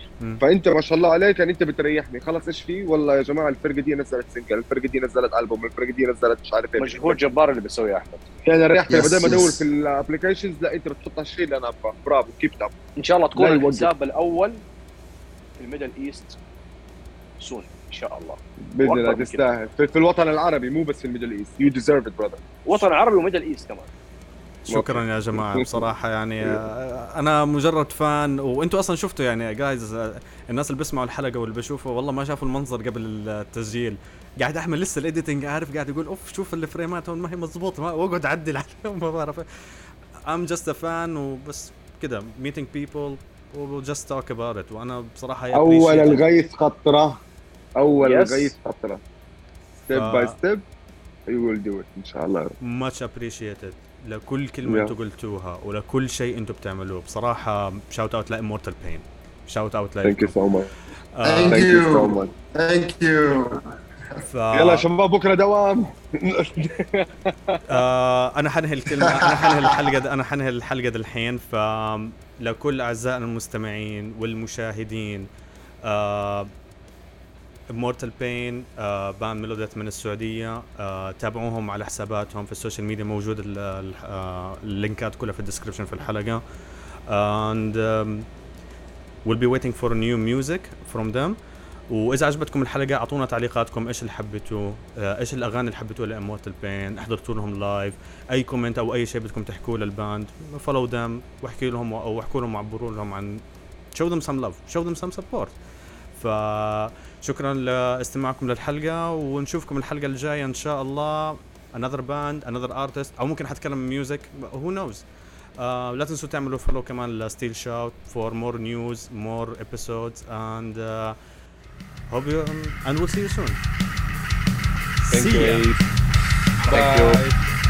Speaker 2: فأنت ما شاء الله عليك يعني أنت بتريحني. خلاص إيش في؟ والله يا جماعة الفرقة دي نزلت single الفرقة دي نزلت ألبوم. الفرقة دي نزلت مش عارف إيه.
Speaker 3: مجهود جبار اللي بيسويه أحمد.
Speaker 2: يعني ريحتني.
Speaker 4: Yes,
Speaker 2: بدل ما
Speaker 4: أدور.
Speaker 2: في ال applications لا أنت بتحط الشيء اللي أنا أبغاه. برافو. keep up
Speaker 3: إن شاء الله تكون. الحساب الأول في ال Middle East soon إن شاء الله. بإذن
Speaker 2: الله. تستاهل. في, في الوطن العربي مو بس في ال Middle East. you deserve it brother
Speaker 3: وطن عربي و Middle East كمان.
Speaker 1: شكرا يا جماعة بصراحة يعني آه، أنا مجرد fan وأنتم أصلا شفتوا يعني guys الناس اللي بيسمعوا الحلقة واللي بيشوفوا والله ما شافوا المنظر قبل التسجيل. قاعد احمد لسه ال editing عارف قاعد يقول أوف شوف ال frames هون ما هي مضبوطة ما- واقعد أعدل عليهم ما بعرف. I'm just a fan وبس كده. Meeting people we'll just talk about it.
Speaker 2: وأنا
Speaker 1: بصراحة أول.
Speaker 2: الغيث خطرة. أول
Speaker 3: Yes.
Speaker 2: الغيث خطرة.
Speaker 1: step
Speaker 2: by step you will do it إن شاء الله.
Speaker 1: Much appreciated. لكل كلمة
Speaker 2: Yeah.
Speaker 1: أنتم قلتوها ولكل شيء أنتم بتعملوه بصراحة shout out ل Immortal Pain شاوت اوت
Speaker 2: ثانك يو سو ماتش ثانك يو سو. ماتش
Speaker 4: Thank you.
Speaker 1: ف...
Speaker 2: يلا شباب بكرة دوام
Speaker 1: آه أنا حنهي الكلمة أنا حنهي الحلقة. أنا حنهي الحلقة د الحين فلكل أعزائنا المستمعين والمشاهدين Immortal Pain آه band melodeath من السعودية آه تابعوهم على حساباتهم في ال social media موجود آه ال links كلها في ال description في الحلقة. And um, we'll be waiting for new music from them. وإذا عجبتكم الحلقة أعطونا تعليقاتكم إيش اللي حبيتوه آه، إيش الأغاني اللي حبيتوها ل Immortal Pain حضرتوا لهم live أي comment أو أي شيء بدكم تحكوه لل band follow them واحكي لهم أو احكوا لهم وعبروا لهم عن show them some love show them some support. فشكرا لاستماعكم للحلقه ونشوفكم الحلقة الجايه ان شاء الله another band another artist أو ممكن حتكلم music who knows آه لا تنسوا تعملوا فولو كمان لستيل شاوت for more news more episodes and uh, hope you and we'll see you soon
Speaker 2: Thank
Speaker 1: See
Speaker 2: you
Speaker 1: ya.
Speaker 2: Thank you